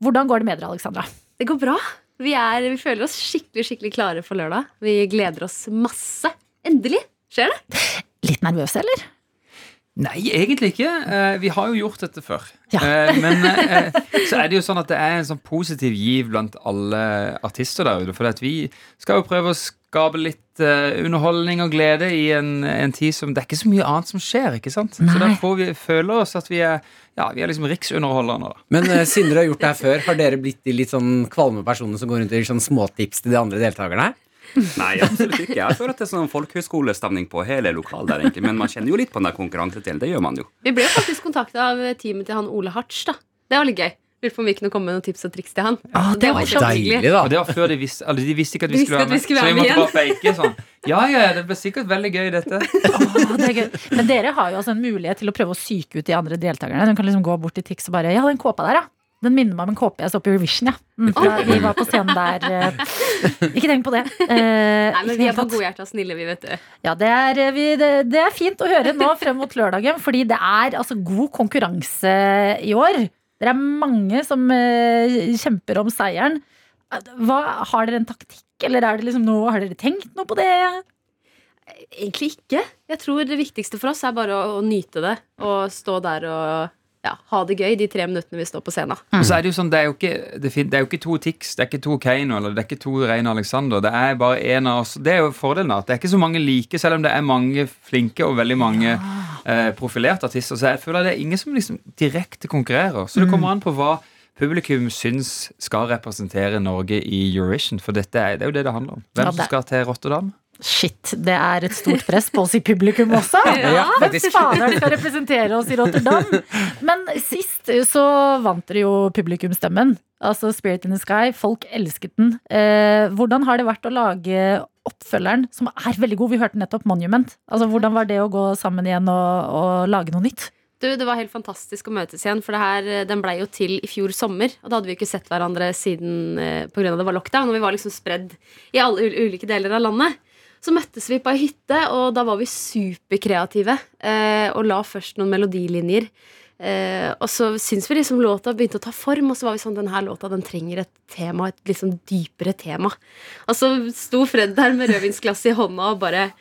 Hvordan går det med dere, Alexandra? Det går bra. Vi, er, vi føler oss skikkelig skikkelig klare for lørdag. Vi gleder oss masse. Endelig skjer det. Litt nervøse, eller? Nei, egentlig ikke. Eh, vi har jo gjort dette før. Ja. Eh, men eh, så er det jo sånn at det er en sånn positiv giv blant alle artister der ute. For at vi skal jo prøve å skape litt underholdning og glede i en, en tid som Det er ikke så mye annet som skjer, ikke sant? Så Nei. da får vi føle oss at vi er Ja, vi er liksom riksunderholderne, da. Men uh, siden dere har gjort det her før, har dere blitt de litt sånn kvalme personene som går rundt og gir sånn småtips til de andre deltakerne? Nei, absolutt ikke. Jeg føler at det er sånn folkehøyskolestemning på hele lokalet der, egentlig. Men man kjenner jo litt på den der konkurransedelen. Det gjør man jo. Vi ble jo faktisk kontakta av teamet til han Ole Hartz. da Det var litt gøy. Lurte på om vi kunne komme med noen tips og triks til han. det var deilig Og det var før de visste altså, de visste ikke at vi skulle være med. Skulle være med så vi måtte bare fake sånn. Ja, ja, ja, det blir sikkert veldig gøy, dette. Oh, det er gøy. Men dere har jo altså en mulighet til å prøve å psyke ut de andre deltakerne. De kan liksom gå bort til Tix og bare Ja, den kåpa der, ja. Den minner meg om en kåpe jeg så på Eurovision, ja. Mm, da vi var på scenen der. eh, Ikke tenk på det. Eh, Nei, men Vi er på godhjerta snille, vi, vet du. Ja, det er, eh, vi, det, det er fint å høre nå frem mot lørdagen, fordi det er altså god konkurranse i år. Det er mange som eh, kjemper om seieren. Hva, har dere en taktikk, eller er det liksom noe, har dere tenkt noe på det? Egentlig ikke. Jeg tror det viktigste for oss er bare å, å nyte det og stå der og ja, ha det gøy de tre minuttene vi står på scenen. Og så er det jo sånn, det er jo ikke, det, fin- det er jo ikke to Tix, det er ikke to Keiino eller det er ikke to Reine Alexander. Det er bare én av oss. Det er jo fordelen. at Det er ikke så mange like, selv om det er mange flinke og veldig mange eh, profilerte artister. Så jeg føler det er ingen som liksom direkte konkurrerer. Så det kommer an på hva publikum syns skal representere Norge i Eurovision. For dette er, det er jo det det handler om. Hvem som skal til Rotterdam. Shit, det er et stort press på oss i publikum også. Ja, Hvem fader skal representere oss i Rotterdam? Men sist så vant dere jo publikumsstemmen. Altså Spirit in the Sky. Folk elsket den. Eh, hvordan har det vært å lage oppfølgeren, som er veldig god? Vi hørte nettopp Monument. Altså, hvordan var det å gå sammen igjen og, og lage noe nytt? Du, Det var helt fantastisk å møtes igjen, for det her, den blei jo til i fjor sommer. Og da hadde vi ikke sett hverandre siden eh, av det var lockdown, og vi var liksom spredd i alle ulike deler av landet. Så møttes vi på ei hytte, og da var vi superkreative. Eh, og la først noen melodilinjer Eh, og så syns vi liksom låta begynte å ta form, og så var vi sånn Den her låta den trenger et tema, et liksom dypere tema. Og så sto Fred der med rødvinsglasset i hånda og bare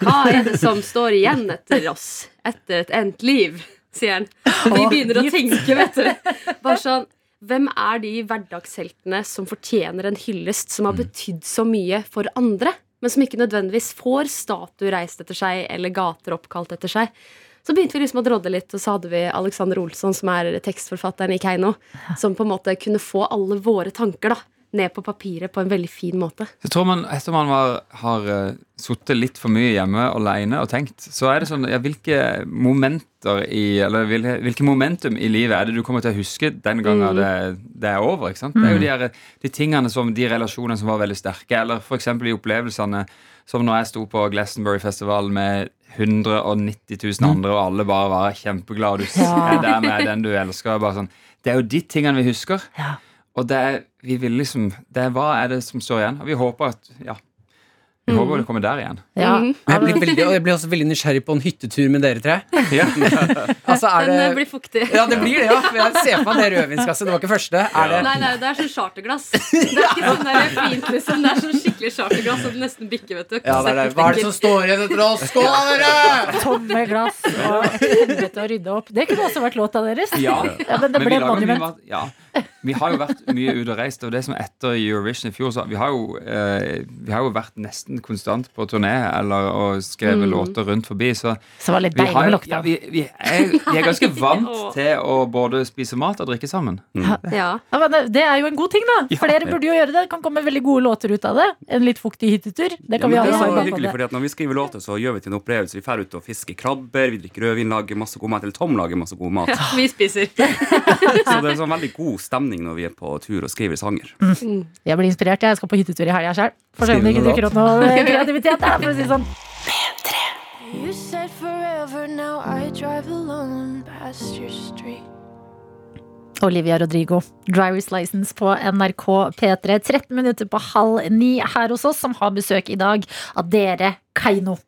Hva er det som står igjen etter oss? Etter et endt liv? sier han. Og vi begynner å tenke, vet du. Bare sånn hvem er de hverdagsheltene som fortjener en hyllest, som har betydd så mye for andre, men som ikke nødvendigvis får statue reist etter seg eller gater oppkalt etter seg? Så begynte vi liksom å drodde litt, og så hadde vi Alexander Olsson, som er tekstforfatteren i Keiino, som på en måte kunne få alle våre tanker da, ned på papiret på en veldig fin måte. Jeg tror man, Etter man var, har uh, sittet litt for mye hjemme alene og tenkt, så er det sånn ja, Hvilke momenter i, eller hvil- hvilke momentum i livet er det du kommer til å huske den gangen Mm. det, det er over? ikke sant? Det er jo Mm. de, her, de tingene som, de relasjonene som var veldig sterke, eller f.eks. de opplevelsene som når jeg sto på Glastonbury-festivalen med 190 000 andre, og alle bare var kjempeglade. og Du Ja. er der med den du elsker. Bare sånn. Det er jo de tingene vi husker. Og det er, vi vil liksom det er, Hva er det som står igjen? Og vi håper at Ja. Vi Mm. håper det kommer der igjen. Ja. Men Jeg blir, veldig, og jeg blir også veldig nysgjerrig på en hyttetur med dere tre. altså, er Den eh, blir fuktig. ja, det blir det, ja. Jeg ser for meg det rødvinsglasset. Det var ikke første. Er det, Nei, nei, det er sånn charterglass. Det er ikke sånn der fint, liksom. Det er sånn skikkelig charterglass som nesten bikker, vet du. ja, det er det. Hva er det som står igjen etter oss? Skål, da, dere! Tomme glass og et helvete å rydde opp. Det kunne også vært låta deres. Ja, men det vi ble lager Ja. Vi har jo vært mye ute og reist, og det som etter Eurovision i fjor så Vi har jo, eh, vi har jo vært nesten konstant på turné eller, og skrevet Mm. låter rundt forbi, så Så det var litt deilig med lockdown. Ja, vi, vi, er, vi er ganske vant til å både spise mat og drikke sammen. Ja. Ja, men det- er jo en god ting, da. Flere burde jo gjøre det. Det kan komme veldig gode låter ut av det. En litt fuktig hyttetur. Det kan ja, vi det er ha så i hyggelig, fordi at Når vi skriver låter, så gjør vi til en opplevelse. Vi drar ut og fisker krabber, vi drikker rødvin, lager masse god mat. Eller Tom lager masse god mat. Vi spiser. Så det er sånn veldig god stemning når vi er på tur og skriver sanger. Mm. Jeg blir inspirert. Jeg skal på hyttetur i helga sjøl. Får se om det ikke dukker opp noe kreativitet der, for å si det sånn. You said forever, now I drive alone past your street. Olivia Rodrigo, Drivers License på NRK P3. 13 minutter på halv ni her hos oss, som har besøk i dag av dere, Keiino.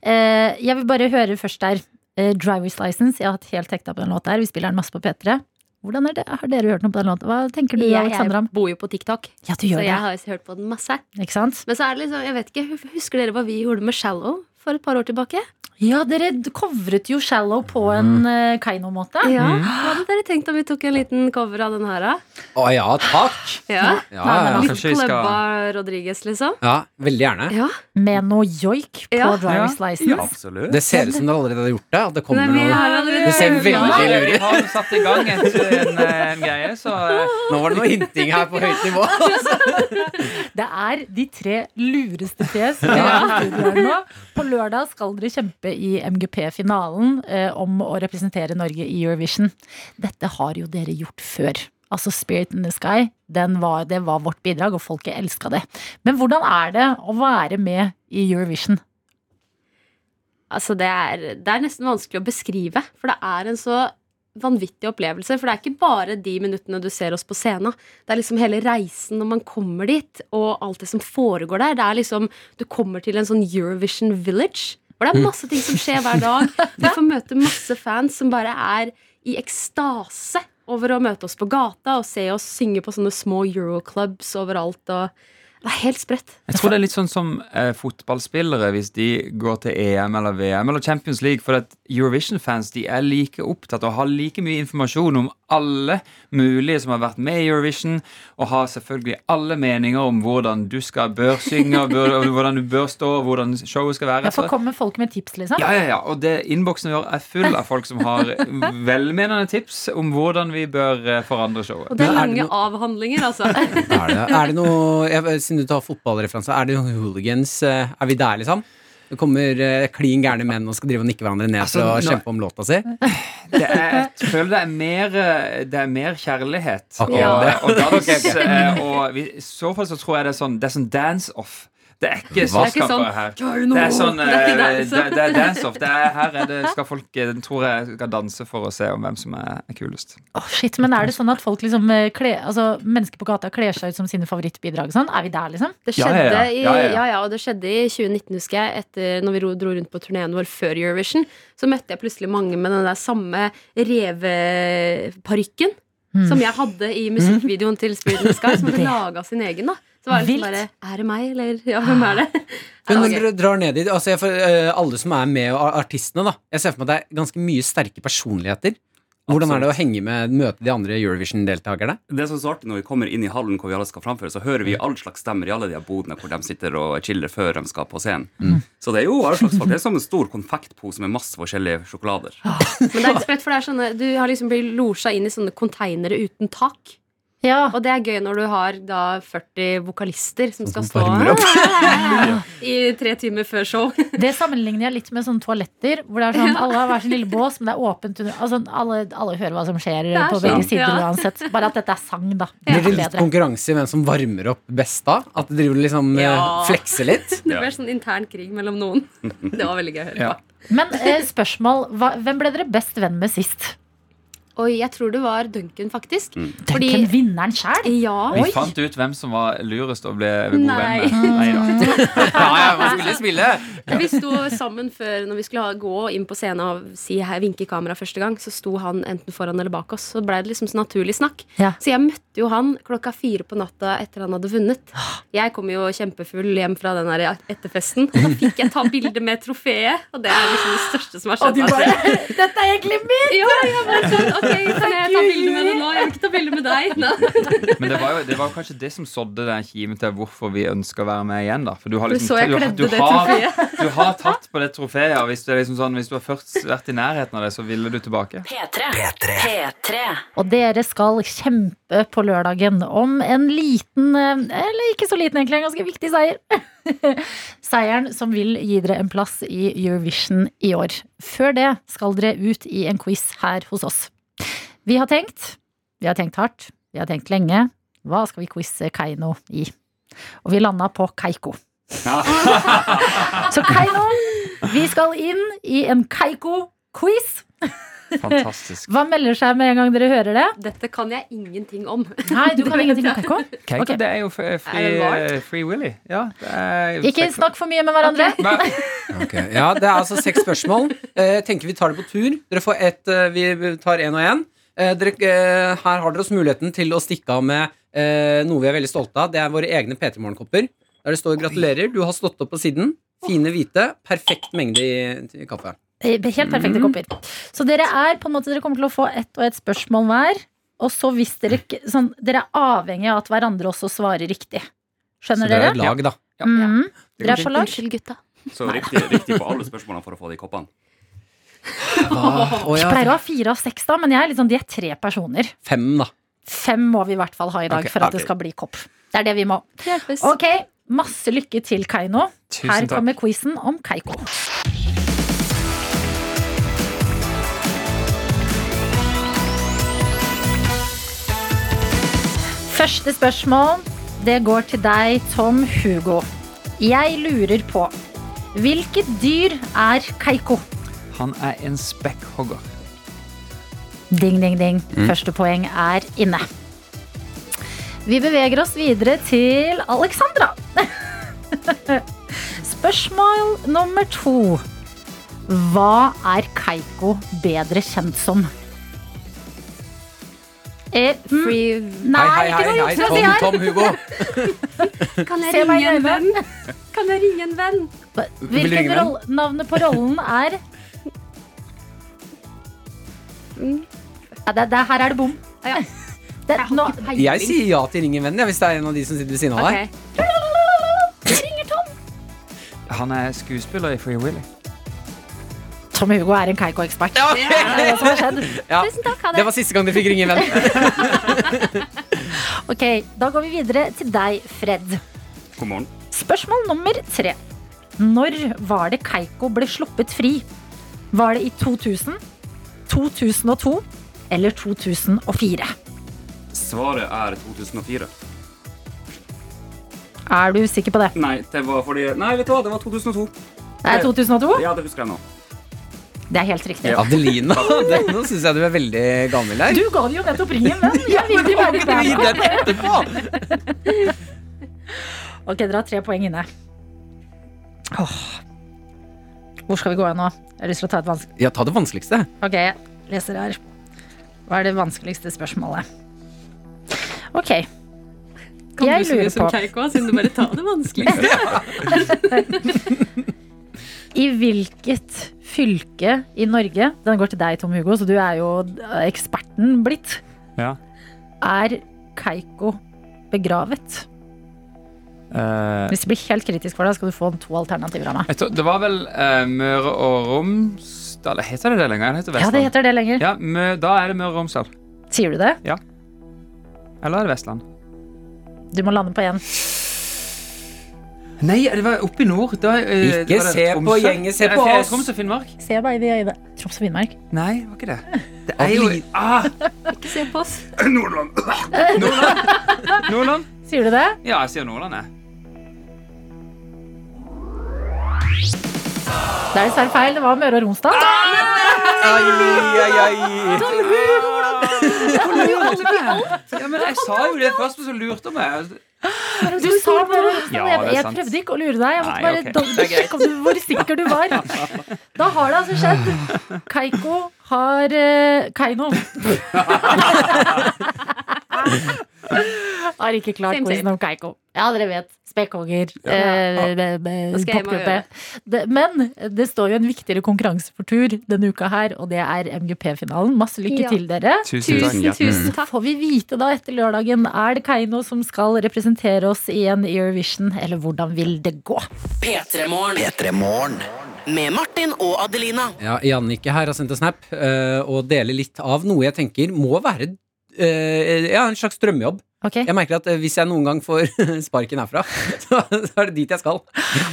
Eh, jeg vil bare høre først der. Eh, Drivers License. Jeg har hatt helt hekta på den låta her. Vi spiller den masse på P3. Hvordan er det? Har dere hørt noe på den låten? Hva tenker du, Jeg, Alexandra? jeg bor jo på TikTok, Ja, du gjør så jeg har hørt på den masse. Ikke sant? Men så er det liksom, jeg vet ikke, Husker dere hva vi gjorde med Shallow for et par år tilbake? Ja, dere covret jo Shallow på en mm. Keiino-måte. Ja, Mm. Hva hadde dere tenkt om vi tok en liten cover av den her, da? Å ja, takk. Ja, Ja, ja, ja. Litt klubba Rodriguez, liksom? Ja, veldig gjerne. Ja. Med noe joik på Ja. Drivers Ja, License. absolutt. Det ser ut som dere allerede har gjort det. At det kommer Nei, vi har noe allerede Det ser veldig lurt ut. Vi har satt i gang en, en greie, så eh, Nå var det noe hinting her på høyt nivå. Det er de tre lureste fjes vi har i studio nå. På lørdag skal dere kjempe i MGP-finalen eh, om å representere Norge i Eurovision. Dette har jo dere gjort før. Altså Spirit in the Sky, var, det var vårt bidrag, og folket elska det. Men hvordan er det å være med i Eurovision? Altså, det er, det er nesten vanskelig å beskrive, for det er en så vanvittig opplevelse. For det er ikke bare de minuttene du ser oss på scenen. Det er liksom hele reisen når man kommer dit, og alt det som foregår der. Det er liksom, Du kommer til en sånn Eurovision Village, hvor det er masse ting som skjer hver dag. Du får møte masse fans som bare er i ekstase over å møte oss på gata og se oss synge på sånne små euroclubs overalt. og det er helt spredt. Jeg tror det er litt sånn som eh, fotballspillere hvis de går til EM eller VM eller Champions League. For at Eurovision-fans de er like opptatt og har like mye informasjon om alle mulige som har vært med i Eurovision, og har selvfølgelig alle meninger om hvordan du skal bør synge, bør, hvordan du bør stå, hvordan showet skal være. Ja, for kommer folk med tips, liksom? Ja, ja, ja, og det innboksen vår er full av folk som har velmenende tips om hvordan vi bør eh, forandre showet. Og det er er lange avhandlinger, altså. Er det, er det noe jeg, Siden du tar fotballreferanse, er det hooligans? eh, Er vi der, liksom? Det kommer eh, klin gærne menn og skal drive og nikke hverandre ned Altså, for å nå- kjempe om låta si? Det er, jeg føler det er mer, eh, det er mer kjærlighet okay, og, og dans. Og I så fall så tror jeg det er sånn Det er sånn dance-off. Det er ikke slåsskaper Det er sånn Det er eh, dance-off. Det er, her er det, skal folk eh, tror jeg skal danse for å se om hvem som er, er kulest. Oh, shit, Men er det sånn at folk liksom eh, kle, altså, mennesker på gata kler seg ut som sine favorittbidrag? Sånn? Er vi der, liksom? Det skjedde, ja, ja. I, Ja, ja, ja, ja. og det skjedde i 2019, husker jeg. Etter når vi dro rundt på turneen vår før Eurovision, så møtte jeg plutselig mange med den der samme reveparykken Mm. som jeg hadde i musikkvideoen til Spirit in the Sky, som hadde laga sin egen. da Så var det liksom Vilt. bare Er det meg, eller ja, hvem er det? Men når dere drar ned dit altså jeg, for, eh, Alle som er med, og artistene, da Jeg ser for meg at det er ganske mye sterke personligheter. Hvordan er det å henge med møte de andre Eurovision-deltakerne? Det som er så artig Når vi kommer inn i hallen hvor vi alle skal framføre, så hører vi all slags stemmer i alle de her bodene hvor de sitter og chiller før de skal på scenen. Så det er jo all slags folk. Det er som en stor konfektpose med masse forskjellige sjokolader. Men det er litt sprøtt, for det er sånne, du har liksom blitt losja inn i sånne konteinere uten tak. Ja. Og det er gøy når du har da 40 vokalister som skal Som stå i tre timer før show. Det sammenligner jeg litt med sånne toaletter, hvor det er sånn, alle har hver sin lille bås, men det er åpent under altså, alle, alle hører hva som skjer er på sånn, begge sider ja. uansett. Bare at dette er sang, da. Blir det litt konkurranse i hvem som varmer opp best da? At det driver liksom eh, Ja. flekser litt? Det blir sånn intern krig mellom noen. Det var veldig gøy å høre Ja. på. Men eh, spørsmål, hva, hvem ble dere best venn med sist? Oi, jeg tror det var Duncan, faktisk. Duncan vinneren sjæl? Ja. Vi fant ut hvem som var lurest å bli god Nei. venn med. Nei da. Ja, ja, man skulle spille! Vi sto sammen før når vi skulle ha, gå inn på scenen og si hei, vinke i kamera første gang. Så sto han enten foran eller bak oss. Så ble det liksom så naturlig snakk. Ja. Så jeg møtte jo han klokka fire på natta etter han hadde vunnet. Jeg kom jo kjempefull hjem fra den der etterfesten. Og da fikk jeg ta bilde med trofeet, og det er liksom det største som har skjedd. meg. Dette er egentlig mitt! Ja, jeg bare sånn, kan jeg ta bilde med det nå? Jeg vil ikke ta bilde med deg. Nei. Men det var jo det var jo kanskje det som sådde den kimen til hvorfor vi ønsker å være med igjen. da For du har liksom så du, du, har, du har tatt på det trofeet, og hvis du, er liksom sånn, hvis du har først vært i nærheten av det, så ville du tilbake. P3. P3. Og dere skal kjempe på lørdagen om en liten, eh, eller ikke så liten egentlig, en ganske viktig seier. Seieren som vil gi dere en plass i Eurovision i år. Før det skal dere ut i en quiz her hos oss. Vi har tenkt, vi har tenkt hardt, vi har tenkt lenge. Hva skal vi quize Keiino i? Og vi landa på Keiko. Så Keiino, vi skal inn i en Keiko-quiz. Fantastisk. Hva melder seg med en gang dere hører det? Dette kan jeg ingenting om. Nei, du kan ingenting om Keiko? Keiko, okay. det er jo free, Er det free, Willy. Ja, det er Ikke snakk for mye med hverandre. Okay. okay. Ja, Det er altså seks spørsmål. Eh, Jeg tenker Vi tar det på tur. Dere får ett, eh, Vi tar én og én. Eh, dere, eh, Her har dere oss muligheten til å stikke av med eh, noe vi er veldig stolte av. Det er våre egne P3 Morgen-kopper. Der det står 'gratulerer, du har stått opp på siden'. Fine hvite. Perfekt mengde i, kaffe. Helt perfekte kopper. Så dere er på en måte Dere kommer til å få ett og ett spørsmål hver. Og så hvis dere ikke sånn, Dere er avhengig av at hverandre også svarer riktig. Skjønner dere er dere? et lag, da. Mhm. Det Dere er på lag? Unnskyld, gutta. Så riktig, riktig på alle spørsmålene for å få de koppene. Vi ja. pleier å ha fire av seks, da, men jeg er litt sånn, de er tre personer. Fem, da. Fem må vi i hvert fall ha i dag okay, for at okay. det skal bli kopp. Det er det vi må. Hjelpes. Ok, masse lykke til, Kaino. Tusen Her takk. kommer quizen om Keiko. Første spørsmål, det går til deg, Tom Hugo. Jeg lurer på Hvilket dyr er Keiko? Han er en spekkhogger. Ding, ding, ding. Første poeng er inne. Vi beveger oss videre til Alexandra. Spørsmål nummer to. Hva er Keiko bedre kjent som? Eh, mm, Free nei, hei, hei, ikke noe hei, juks Tom. Tom Hugo. Kan jeg ringe en venn? Kan jeg ringe en venn? Hvilket Hvilken ringe navnet på rollen er ja, det, det, Her er det bom. Ja. Det, nå, Jeg sier ja til Ring en venn, ja, hvis det er en av de som sitter ved siden av deg. Tom Han er skuespiller i Free Willy. Tom Hugo er en Keiko-ekspert. Ja. Det er det som har skjedd. Ja. Tusen takk, ha Det det. var siste gang de fikk ringe en venn. Ok, Da går vi videre til deg, Fred. God morgen. Spørsmål nummer tre. Når var det Keiko ble sluppet fri? Var det i 2000, 2002 eller 2004? Svaret er 2004. Er du sikker på det? Nei, det var fordi Nei, vet du hva, det var 2002. Det er 2002? Ja, det husker jeg nå. Det er helt riktig. Adelina, det, nå syns jeg du er veldig gammel her. Du ga det jo nettopp ringen, men jeg vil ikke være etterpå? Ok, dere har tre poeng inne. Åh. Hvor skal vi gå hen nå? Jeg har lyst til å ta et vanskelig Ja, ta det vanskeligste. Ok, jeg leser her. Hva er det vanskeligste spørsmålet? Ok. Kan Jeg du lurer som på Keiko, siden du bare tar det vanskeligste? I hvilket fylke i Norge Den går til deg, Tom Hugo, så du er jo eksperten blitt. Ja. Er Keiko begravet? Eh, Hvis det blir helt kritisk for deg, skal du få to alternativer av meg. tror, det var vel uh, Møre og Romsdal Heter det det lenger? Det heter Ja, det heter det lenger. Ja, Mø, da er det Møre og Romsdal. Sier du det? Ja. Eller er det Vestland? Du må lande på én. Nei, det var oppe i nord. Da, uh, Ikke se på gjengen, se på oss. Troms og Finnmark? Se meg i øynene. Troms og Finnmark. Nei, det var ikke det. Det er jo ah, Ikke se på oss. Nordland. Nordland. Nordland? Sier du det? Ja, jeg sier Nordland, jeg. Det er dessverre feil. Det var Møre og Romsdal. Ai, ai, ai. Ja, men jeg sa jo det først, men så lurte hun meg. Du sa bare. Ja, Jeg- det jeg prøvde ikke å lure deg. Jeg måtte bare dobbeltsjekke om du- hvor sikker du var. Da har det altså skjedd. Keiko har uh, Keiino. har ikke klart quizen om Keiko. Ja, dere vet. Spekkonger. Ja, ja. eh. Det- Men det står jo en viktigere konkurranse for tur denne uka her, og det er MGP-finalen. Masse lykke Ja. til, dere. Tusen. Tusen, tusen takk. Får vi vite da etter lørdagen Er det Keiino som skal representere oss i en Eurovision, eller hvordan vil det gå? P3morgen. Med Martin og Adelina. Ja, Jannicke her har sendt en snap eh, og deler litt av noe jeg tenker må være ja, en slags drømmejobb. Okay. Jeg merker at eh, hvis jeg noen gang får sparken herfra, så, så er det dit jeg skal.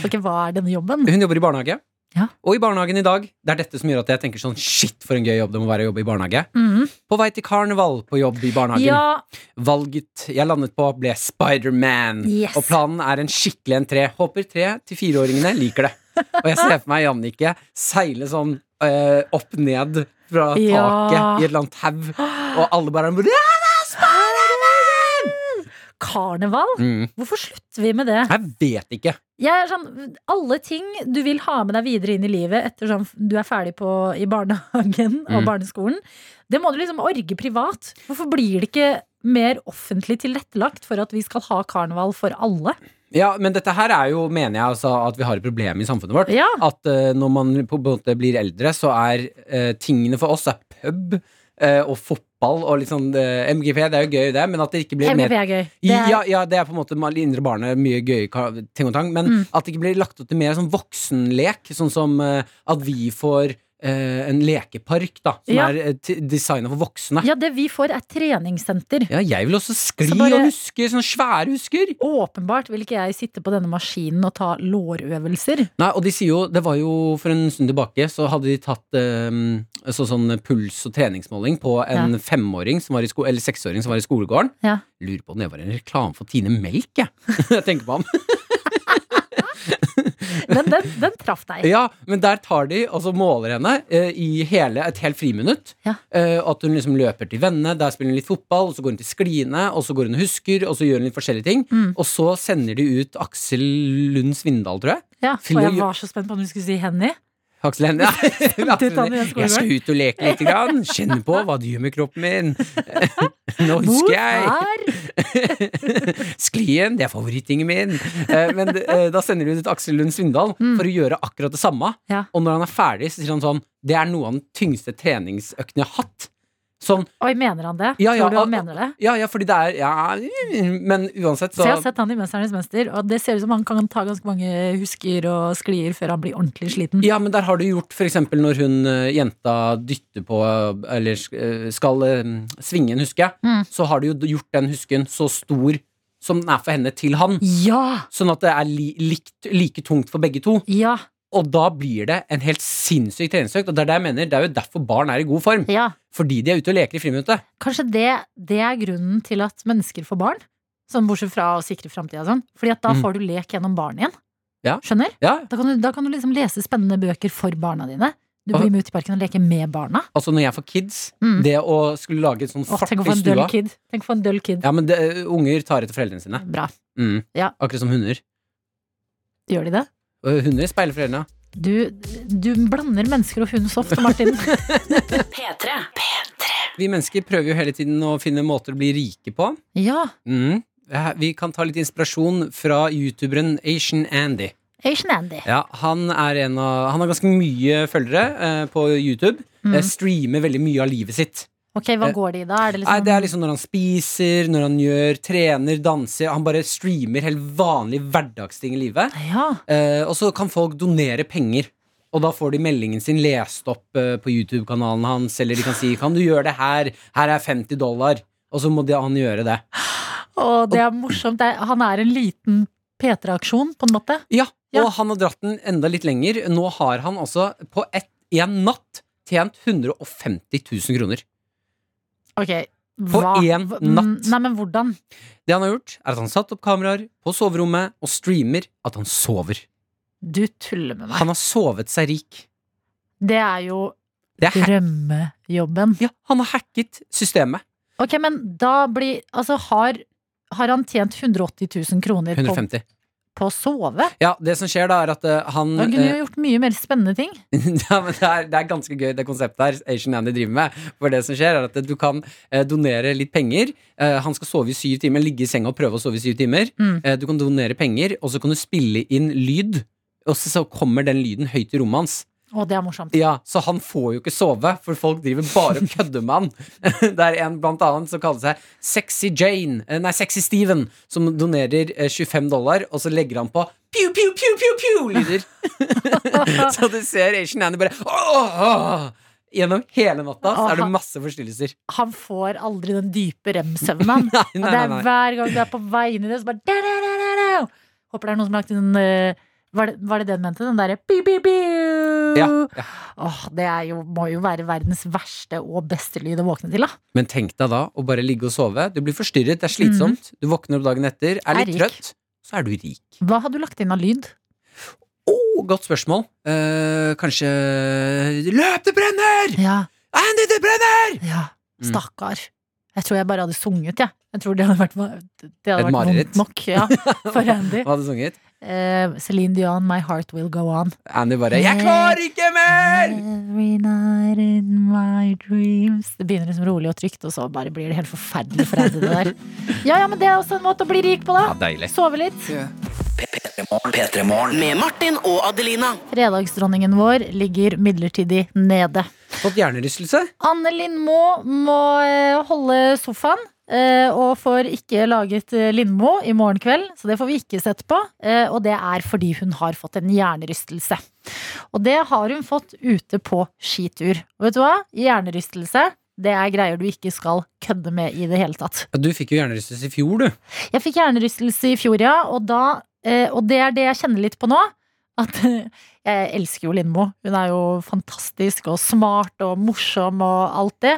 ok, Hva er denne jobben? Hun jobber i barnehage. Ja. Og i barnehagen i dag, det er dette som gjør at jeg tenker sånn shit, for en gøy jobb det må være å jobbe i barnehage. Mhm. På vei til karneval på jobb i barnehagen. Ja, Valget jeg landet på, ble Spiderman. Yes. Og planen er en skikkelig entré. Håper tre- til fireåringene liker det. Og jeg ser for meg Jannicke seile sånn øh, opp ned fra Ja. taket i et eller annet haug, og alle bare «Ja, det er karneval? Mm. Hvorfor slutter vi med det? Jeg vet ikke. Jeg sånn, Alle ting du vil ha med deg videre inn i livet etter sånn du er ferdig på, i barnehagen og Mm. barneskolen, det må du liksom orge privat. Hvorfor blir det ikke mer offentlig tilrettelagt for at vi skal ha karneval for alle? Ja, Men dette her er jo, mener jeg, altså, at vi har et problem i samfunnet vårt. Ja. At uh, når man på en måte blir eldre, så er uh, tingene for oss er pub uh, og fotball og litt sånn MGP. Det er jo gøy, det, men at det ikke blir MGP mer er gøy. Det er, Ja, ja, det er på en måte med indre barnet mye gøy ting og tang, men Mm. at det ikke blir lagt opp til mer sånn voksenlek, sånn som at vi får en lekepark, da, som Ja. er uh, designa for voksne. Ja. ja, det vi får, er treningssenter. Ja, jeg vil også skli Så bare- og huske, sånne svære husker. Åpenbart vil ikke jeg sitte på denne maskinen og ta lårøvelser. Nei, og de sier jo, det var jo for en stund tilbake, så hadde de tatt eh, så, sånn puls- og treningsmåling på en femåring, som var i sko eller seksåring som var i skolegården. Ja. Lurer på om det var en reklame for Tine Melk, jeg. jeg tenker på ham. Men den, den traff deg. Ja, men der tar de og så måler henne eh, i hele, et helt friminutt. Ja. Eh, at hun liksom løper til vennene, der spiller hun litt fotball, og så går hun til skliene, og så går hun og husker, og så gjør hun litt forskjellige ting. Mm. Og så sender de ut Aksel Lund Svindal, tror jeg. Ja, og jeg var så spent på om du skulle si Henny. Aksel Ja. Jeg skal ut og leke litt, grann. kjenne på hva det gjør med kroppen min. Nå husker jeg. Sklien, det er favorittingen min. Eh, Men eh, da sender de ut Aksel Lund Svindal for å gjøre akkurat det samme. Mm. Og når han er ferdig, så sier han sånn Det er noe av den tyngste treningsøkten jeg har hatt. Sånn, Oi, mener han det? Ja, ja, Tror du han mener det? ja, ja, fordi det er Ja, men uansett, Så så jeg har sett han i 'Mesternes mester', og det ser ut som han kan ta ganske mange husker og sklier før han blir ordentlig sliten. Ja, men der har du gjort eksempel når hun eh, jenta dytter på Eller eh, skal eh, svinge en huske, Mm. så har du jo gjort den husken så stor som den er for henne, til han. Ja! Sånn at det er li likt, like tungt for begge to. Ja! Og da blir det en helt sinnssyk treningsøkt. Og det er det jeg mener, det er jo derfor barn er i god form. ja. Fordi de er ute og leker i friminuttet. Kanskje det, det er grunnen til at mennesker får barn? Sånn bortsett fra å sikre framtida og sånn. Fordi at da Mm. får du lek gjennom barn igjen. Ja. Skjønner? Ja. Da kan, du, da kan du liksom lese spennende bøker for barna dine. Du blir med ut i parken og leker med barna. Altså når jeg får kids, Mm. det å skulle lage sånn Åh, fart tenk å i en stua kid. Tenk å få en døll kid. Ja, men det, unger tar etter foreldrene sine. Bra. Mm. Ja. Akkurat som hunder. Gjør de det? Og hunder speiler foreldrene. Du, du blander mennesker og hund så ofte, Martin. P3. Vi mennesker prøver jo hele tiden å finne måter å bli rike på. ja. Mm. Eh, Vi kan ta litt inspirasjon fra youtuberen Asian Andy. Asian Andy. Ja, han, er en av, han har ganske mye følgere eh, på YouTube. Mm. Eh, streamer veldig mye av livet sitt. Ok, hva Eh, går det i da? Er det Nei, liksom det er liksom når han spiser, når han gjør, trener, danser. Han bare streamer helt vanlige hverdagsting i livet. Ja. Eh, og så kan folk donere penger. Og da får de meldingen sin lest opp eh, på YouTube-kanalen hans, eller de kan si 'Kan du gjøre det her? Her er 50 dollar.' Og så må de, han gjøre det. Å, det er morsomt. Det er, han er en liten P3-aksjon, på en måte. Ja, og han har dratt den enda litt lenger. Nå har han altså på ett, en natt tjent 150 000 kroner. Ok. På hva- én natt. Nei, men hvordan? Det han har gjort, er at han satt opp kameraer på soverommet og streamer at han sover. Du tuller med meg. Han har sovet seg rik. Det er jo Det er drømmejobben. Ja, han har hacket systemet. Ok, men da blir Altså, har, har han tjent 180 000 kroner 150. på å sove? Ja, det som skjer da, er at uh, han Han kunne eh, jo gjort mye mer spennende ting. ja, men det er, det er ganske gøy, det konseptet her Asian Andy driver med. For det som skjer, er at du kan uh, donere litt penger. Uh, han skal sove i syv timer, ligge i senga og prøve å sove i syv timer. Mm. Eh, du kan donere penger, og så kan du spille inn lyd. Og så, så kommer den lyden høyt i rommet hans. Å, det er morsomt. Ja, Så han får jo ikke sove, for folk driver bare og kødder med han. Det er en blant annet som kaller seg Sexy Jane, eh, nei, Sexy Steven, som donerer eh, 25 dollar, og så legger han på pew, pew, pew, pew, pew-lyder. så du ser Asian Annie bare åh, åh. Gjennom hele natta så er det masse forstyrrelser. Han får aldri den dype rem-søvnen. Og det er hver gang du er på vei inn i det, så bare da, da, da, da, da. Håper det er noen som har lagt inn eh, var det, var det den mente? Den derre bi. Ja, Åh, det er jo, må jo være verdens verste og beste lyd å våkne til, da. Men tenk deg da å bare ligge og sove. Du blir forstyrret, det er slitsomt. Du våkner opp dagen etter, er litt er trøtt, så er du rik. Hva har du lagt inn av lyd? Oh, godt spørsmål. Eh, kanskje Løp, det brenner! Ja. Andy, det brenner! Ja, Mm. Jeg tror jeg bare hadde sunget, jeg. Jeg tror det hadde vært, det hadde vært vondt nok ja, for Andy. Hva hadde du sunget? Eh, Celine Dion, My Heart Will Go On. Annie bare 'Jeg klarer ikke mer!' Every night in my dreams Det begynner liksom rolig og trygt, og så bare blir det helt forferdelig for deg, det der. Ja, ja, men det er også en måte å bli rik på, da. deilig. Sove litt. P3morgen. Med Martin og Adelina. Fredagsdronningen vår ligger midlertidig nede. Fått hjernerystelse? Anne Lindmo må eh, holde sofaen. Eh, og får ikke laget eh, Lindmo i morgen kveld, så det får vi ikke sett på. eh, og det er fordi hun har fått en hjernerystelse. Og det har hun fått ute på skitur. Og vet du hva? Hjernerystelse det er greier du ikke skal kødde med i det hele tatt. Du fikk jo hjernerystelse i fjor, du. Jeg fikk hjernerystelse i fjor, ja, og, da, og det er det jeg kjenner litt på nå. At jeg elsker jo Lindmo. Hun er jo fantastisk og smart og morsom og alt det.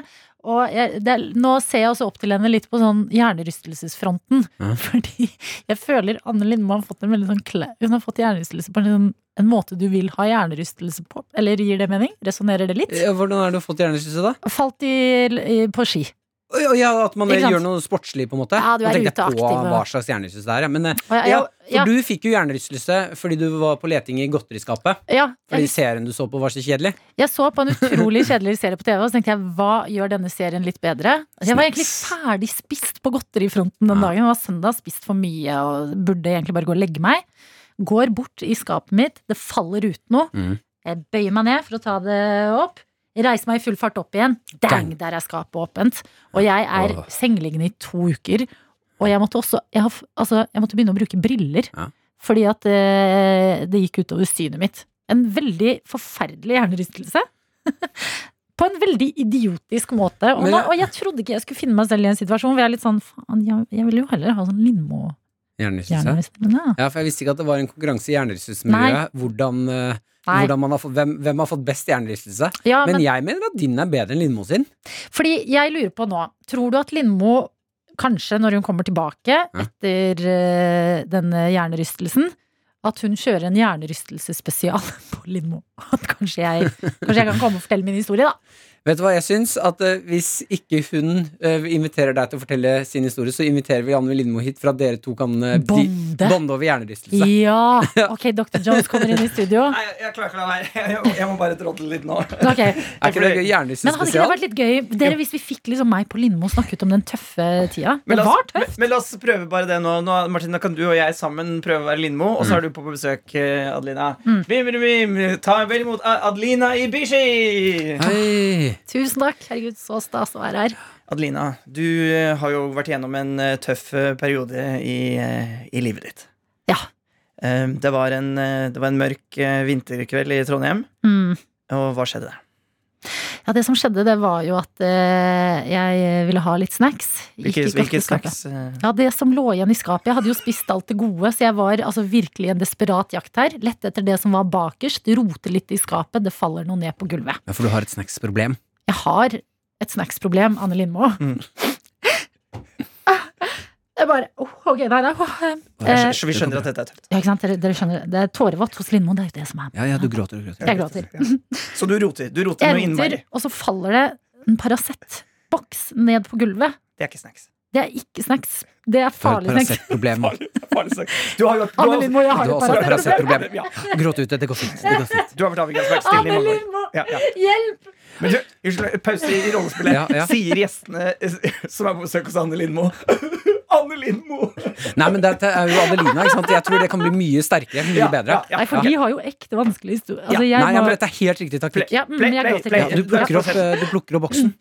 Og jeg, det, nå ser jeg også opp til henne litt på sånn hjernerystelsesfronten. Ja. Fordi jeg føler Anne Lindmo har fått en veldig sånn kle, Hun har fått hjernerystelse på en, sånn, en måte du vil ha hjernerystelse på. Eller gir det mening? Resonnerer det litt? Ja, hvordan har du fått hjernerystelse, da? Falt i, i, på ski. Ja, At man gjør noe sportslig, på en måte? Ja, du er Nå ute jeg på hva slags hjernerystelse det er. ja. Men eh, ja, ja, for du fikk jo hjernerystelse fordi du var på leting i godteriskapet. Ja, Fordi serien du så på, var så kjedelig. jeg så på en utrolig kjedelig serie på TV, og så tenkte jeg hva gjør denne serien litt bedre? Altså, jeg var egentlig ferdig spist på godterifronten den dagen. Det var søndag, spist for mye og burde egentlig bare gå og legge meg. Går bort i skapet mitt, det faller ut noe. Mm. Jeg bøyer meg ned for å ta det opp. Reiser meg i full fart opp igjen. Dang, der er skapet åpent. Og jeg er oh. sengeliggende i to uker. Og jeg måtte også jeg, har, altså, jeg måtte begynne å bruke briller. Ja. Fordi at eh, det gikk utover synet mitt. En veldig forferdelig hjernerystelse. På en veldig idiotisk måte. Og, jeg- og jeg trodde ikke jeg skulle finne meg selv i en situasjon hvor jeg er litt sånn faen, jeg, jeg vil jo heller ha sånn Lindmo. Hjernerystelse. Ja. Ja, for jeg visste ikke at det var en konkurranse i hjernerystelsesmiljøet. Hvordan, eh, hvordan man har fått, hvem, hvem har fått best hjernerystelse. Ja, men, men- jeg mener at din er bedre enn Lindmo sin. Fordi jeg lurer på nå, tror du at Lindmo kanskje når hun kommer tilbake etter uh, denne hjernerystelsen, at hun kjører en hjernerystelsesspesial på Lindmo. At kanskje jeg, kanskje jeg kan komme og fortelle min historie, da. Vet du hva jeg syns? At uh, Hvis ikke hun uh, inviterer deg til å fortelle sin historie, så inviterer vi Janne Lindmo hit for at dere to kan uh, Bonde. bonde over hjernerystelse. Ja! Ok, Dr. Jones kommer inn i studio. Nei, jeg, jeg klarer ikke det her. Jeg, jeg må bare trådle litt nå. Okay. Er ikke det gøy? Men hadde ikke det vært litt gøy Dere, hvis vi fikk liksom meg på Lindmo snakket om den tøffe tida? Men Det var oss, men, men la oss prøve bare det nå. nå Martin, da kan du og jeg sammen prøve å være Lindmo, og så er du på besøk, Adelina. Mm. Bim, bim, bim. Ta vel imot Adelina Ibishi! Hei. Tusen takk. Herregud, så stas å være her. Adelina, du eh, har jo vært gjennom en eh, tøff eh, periode i, i livet ditt. Ja. Eh, Det var en, det var en mørk vinterkveld i Trondheim, Mm. og hva skjedde? Ja, det som skjedde, det var jo at eh, jeg ville ha litt snacks. Hvilke, hvilke snacks? Ja, det som lå igjen i skapet. Jeg hadde jo spist alt det gode, så jeg var altså virkelig i en desperat jakt her. Lette etter det som var bakerst, rote litt i skapet, det faller noe ned på gulvet. Ja, for du har et snacksproblem. Jeg har et snacksproblem, Anne Lindmo. Mm. Jeg bare oh, Ok, nei, nei. oh, eh, Vi skjønner at dette er tøft. ja, ikke sant? Dere, dere skjønner, det er tårevått hos Lindmo. Det er jo det som er Ja, ja, du gråter, du gråter. Jeg gråter. Så du roter. Du roter Jeg noe innmari. og så faller det en Paracet-boks ned på gulvet. Det er ikke snacks. Det er ikke snacks. Det er farlig snacks. Paracet-problem. Farlig snacks. Du har jo du Anne har- Lindmo, jeg har et Paracet-problem. Gråt ut, det går fint. Det går fint. Du har vært avhengig av være stille i mange år. Ja, ja. hjelp! Men du, unnskyld, pause i rollespillet. Ja, ja. Sier gjestene eh, som er på besøk hos Anne Lindmo Anne Lindmo! Nei, men dette er jo Adelina. ikke sant? Jeg tror det kan bli mye sterkere. Mye Ja, bedre. ja, ja. Nei, for de har jo ekte vanskelige historier. Altså, Ja. Nei, ja, må, men dette er helt riktig taktikk. ja, mm, jeg. Du plukker opp, boksen. du plukker opp boksen.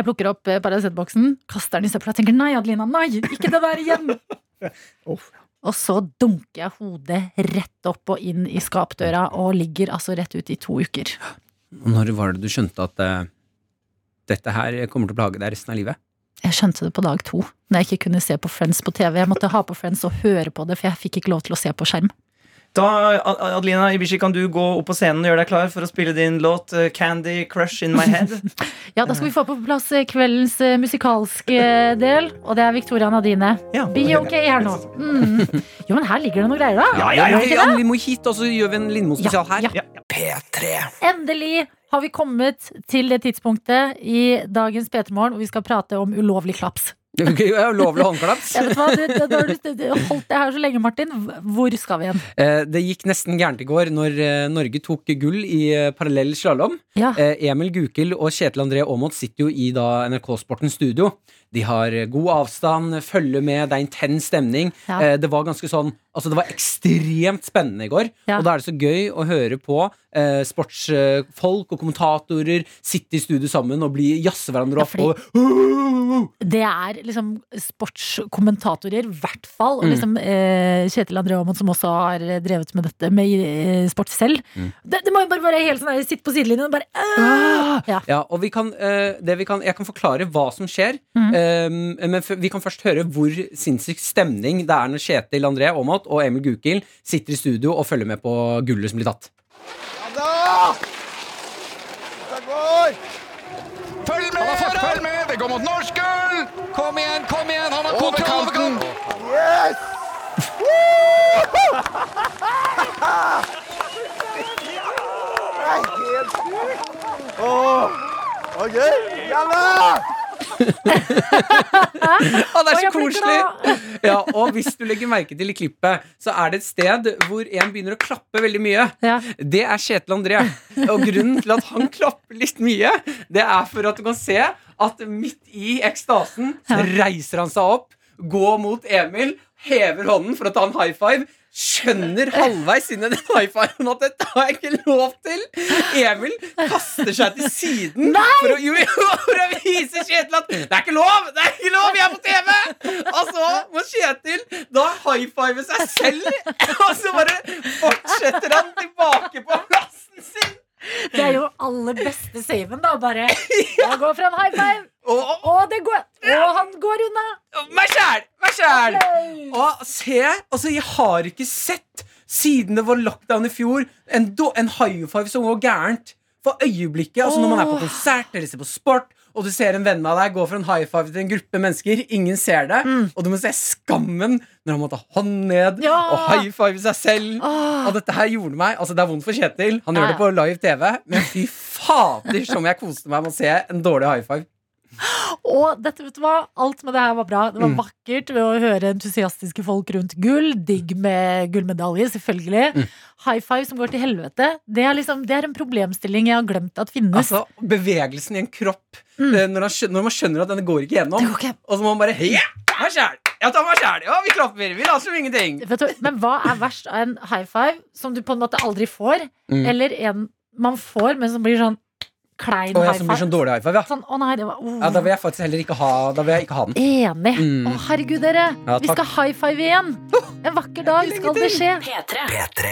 Jeg plukker opp eh, Paracet-boksen, kaster den i søpla og tenker nei, Adelina, nei, ikke det der igjen. oh. Og så dunker jeg hodet rett opp og inn i skapdøra og ligger altså rett ut i to uker. Når var det du skjønte at uh, dette her kommer til å plage deg resten av livet? Jeg skjønte det på dag to, når jeg ikke kunne se på Friends på TV. Jeg måtte ha på Friends og høre på det, for jeg fikk ikke lov til å se på skjerm. Da, Adelina Ibishi, kan du gå opp på scenen og gjøre deg klar for å spille din låt eh, 'Candy Crush In My Head'? Ja, da skal vi få på plass eh, kveldens eh, musikalske del, og det er Victoria Nadine. Ja. Be ok her nå. Mm. Jo, men her ligger det noe greier, da. Ja, ja, ja, ja, vi må hit, og så gjør vi en Lindmo-spesial her. Ja. P3. Endelig har vi kommet til det tidspunktet i dagens P3 Morgen hvor vi skal prate om ulovlig klaps. Ja, Lovlig håndklaps. Jeg hva, du, du holdt det her så lenge, Martin. Hvor skal vi igjen? Eh, Det gikk nesten gærent i går når eh, Norge tok gull i eh, parallell slalåm. Ja. Emil Gukild og Kjetil André Aamodt sitter jo i da NRK Sportens studio. De har eh, god avstand, følger med, det er intens stemning. Ja. Eh, Det var ganske sånn Altså det var ekstremt spennende i går. Ja. Og da er det så gøy å høre på eh, sportsfolk og kommentatorer sitte i studio sammen og bli jazze hverandre opp. ja, og, Det er liksom sportskommentatorer, i hvert fall. Og Mm. liksom eh, Kjetil André Aamodt, som også har drevet med dette med eh, sport selv. Mm. Det, det må jo bare være helt sånn sitte på sidelinjen og bare «Åh!» ja. Ja, og vi kan, eh, det vi kan, Jeg kan forklare hva som skjer, Mhm. Eh, men f vi kan først høre hvor sinnssyk stemning det er når Kjetil André Aamodt og Emil Gukild sitter i studio og følger med på gullet som blir tatt. Følg med! Følg med! Det går mot norsk gull! Kom igjen, kom igjen! Han har kontroll over kanten! Yes! Det er Å, så er så koselig! Ja, og hvis du legger merke til i klippet, så er det et sted hvor en begynner å klappe veldig mye. Ja. Det er Kjetil André. Og grunnen til at han klapper litt mye, det er for at du kan se at midt i ekstasen reiser han seg opp, går mot Emil, hever hånden for å ta en high five. Skjønner halvveis inn i den high fiven at dette har jeg ikke lov til. Emil kaster seg til siden for å, jo, for å vise Kjetil at det er ikke lov! Det er ikke lov, vi er på TV! Og så må Kjetil da high five seg selv, og så bare fortsetter han tilbake på plassen sin. Det er jo aller beste saven, da. Bare Jeg går for en high five. Og, det går, og han går unna. Meg sjæl! Meg sjæl! Og se, altså jeg har ikke sett siden det var lockdown i fjor, en, en high five som går gærent for øyeblikket. Altså Når man er på konsert eller ser på sport, og du ser en venn av deg gå for en high five til en gruppe mennesker, ingen ser det, og du må se skammen når han må ta hånd ned Mm. Ja. og high five seg selv. Og dette her gjorde meg Altså Det er vondt for Kjetil, han Ja, gjør det på live TV, men fy fader som jeg koste meg med å se en dårlig high five. Og dette, vet du hva? Alt med det her var bra. Det var Mm. vakkert ved å høre entusiastiske folk rundt gull. Digg med gullmedalje, selvfølgelig. Mm. High five som går til helvete. Det er, liksom, det er en problemstilling jeg har glemt at finnes. Altså Bevegelsen i en kropp Mm. det, når, han når man skjønner at denne går ikke gjennom. Og så må man bare Ja, meg sjæl! Jeg tar meg sjæl! Ja, vi klapper! Vi later som ingenting. Du, men hva er verst av en high five som du på en måte aldri får, Mm. eller en man får, men som blir sånn klein Å, ja, high five? sånn dårlig high five, ja. Sånn, å nei, det var oh. ja. Da vil jeg faktisk heller ikke ha, da vil jeg ikke ha den. Enig. Mm. Å, herregud, dere. Ja, vi skal high five igjen. En vakker dag skal det skje.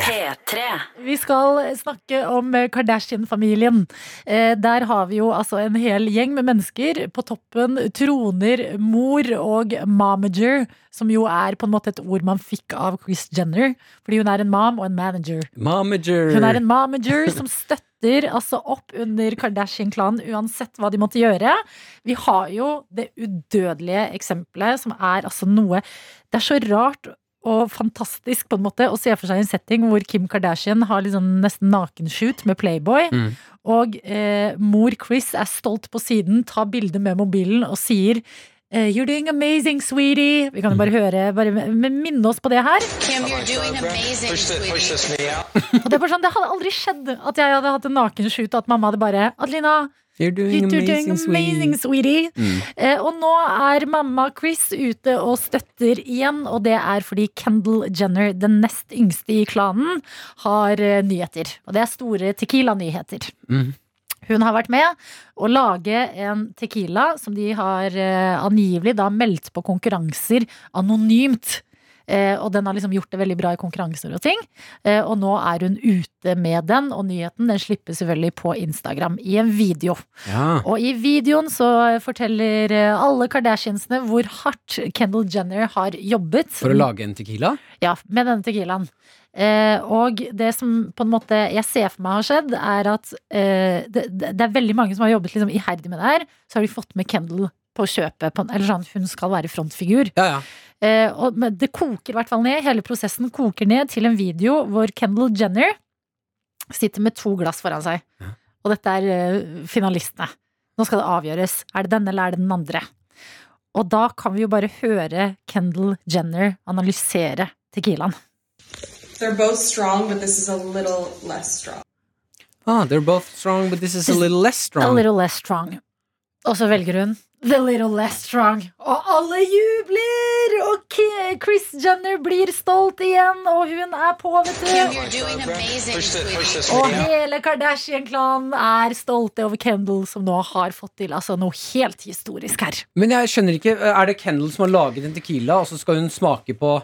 P3. Vi skal snakke om Kardashian-familien. Eh, der har vi jo altså en hel gjeng med mennesker. På toppen troner mor og momager, som jo er på en måte et ord man fikk av Chris Jenner. Fordi hun er en mom og en manager. Momager. Hun er en momager som støtter altså opp under Kardashian-klanen uansett hva de måtte gjøre. Vi har jo det udødelige eksempelet, som er altså noe Det er så rart og fantastisk på en måte å se for seg en setting hvor Kim Kardashian har liksom nesten nakenshoot med Playboy. Mm. Og eh, mor Chris er stolt på siden, tar bilde med mobilen og sier You're doing amazing, sweetie. Vi kan jo bare høre, bare minne oss på det her. Kim, you're doing amazing, sweetie. Og det, er sånn, det hadde aldri skjedd at jeg hadde hatt en nakenshoot, og at mamma hadde bare Adelina, You're doing you're doing amazing, amazing, sweetie. Mm. Eh, og nå er mamma Chris ute og støtter igjen, og det er fordi Kendal Jenner, den nest yngste i klanen, har eh, nyheter. Og det er store Tequila-nyheter. Mm. Hun har vært med å lage en tequila som de har eh, angivelig da meldt på konkurranser anonymt. Eh, og den har liksom gjort det veldig bra i konkurranser og ting. Eh, og nå er hun ute med den, og nyheten den slippes selvfølgelig på Instagram i en video. Ja. Og i videoen så forteller eh, alle Kardashiansene hvor hardt Kendal Jenner har jobbet. For å lage en tequila? Ja, med denne tequilaen. Eh, og det som på en måte jeg ser for meg har skjedd, er at eh, det, det er veldig mange som har jobbet liksom iherdig med det her. Så har de fått med Kendal på kjøpet. På, eller sånn, hun skal være frontfigur. Ja, ja. Eh, og, men det koker i hvert fall ned. Hele prosessen koker ned til en video hvor Kendal Jenner sitter med to glass foran seg. Og dette er finalistene. Nå skal det avgjøres. Er det denne eller er det den andre? Og da kan vi jo bare høre Kendal Jenner analysere tequilaen. They're both strong, but this is a little less strong. Ah, they're both strong, but this is a little less strong. A little less strong. Og så velger hun The little less strong. Og alle jubler! Og Chris Jenner blir stolt igjen, og hun er på, vet du. you're doing amazing, sweetie. Og hele Kardashian-klanen er stolte over Kendal, som nå har fått til altså, noe helt historisk her. Men jeg skjønner ikke, er det Kendal som har laget en tequila, og så skal hun smake på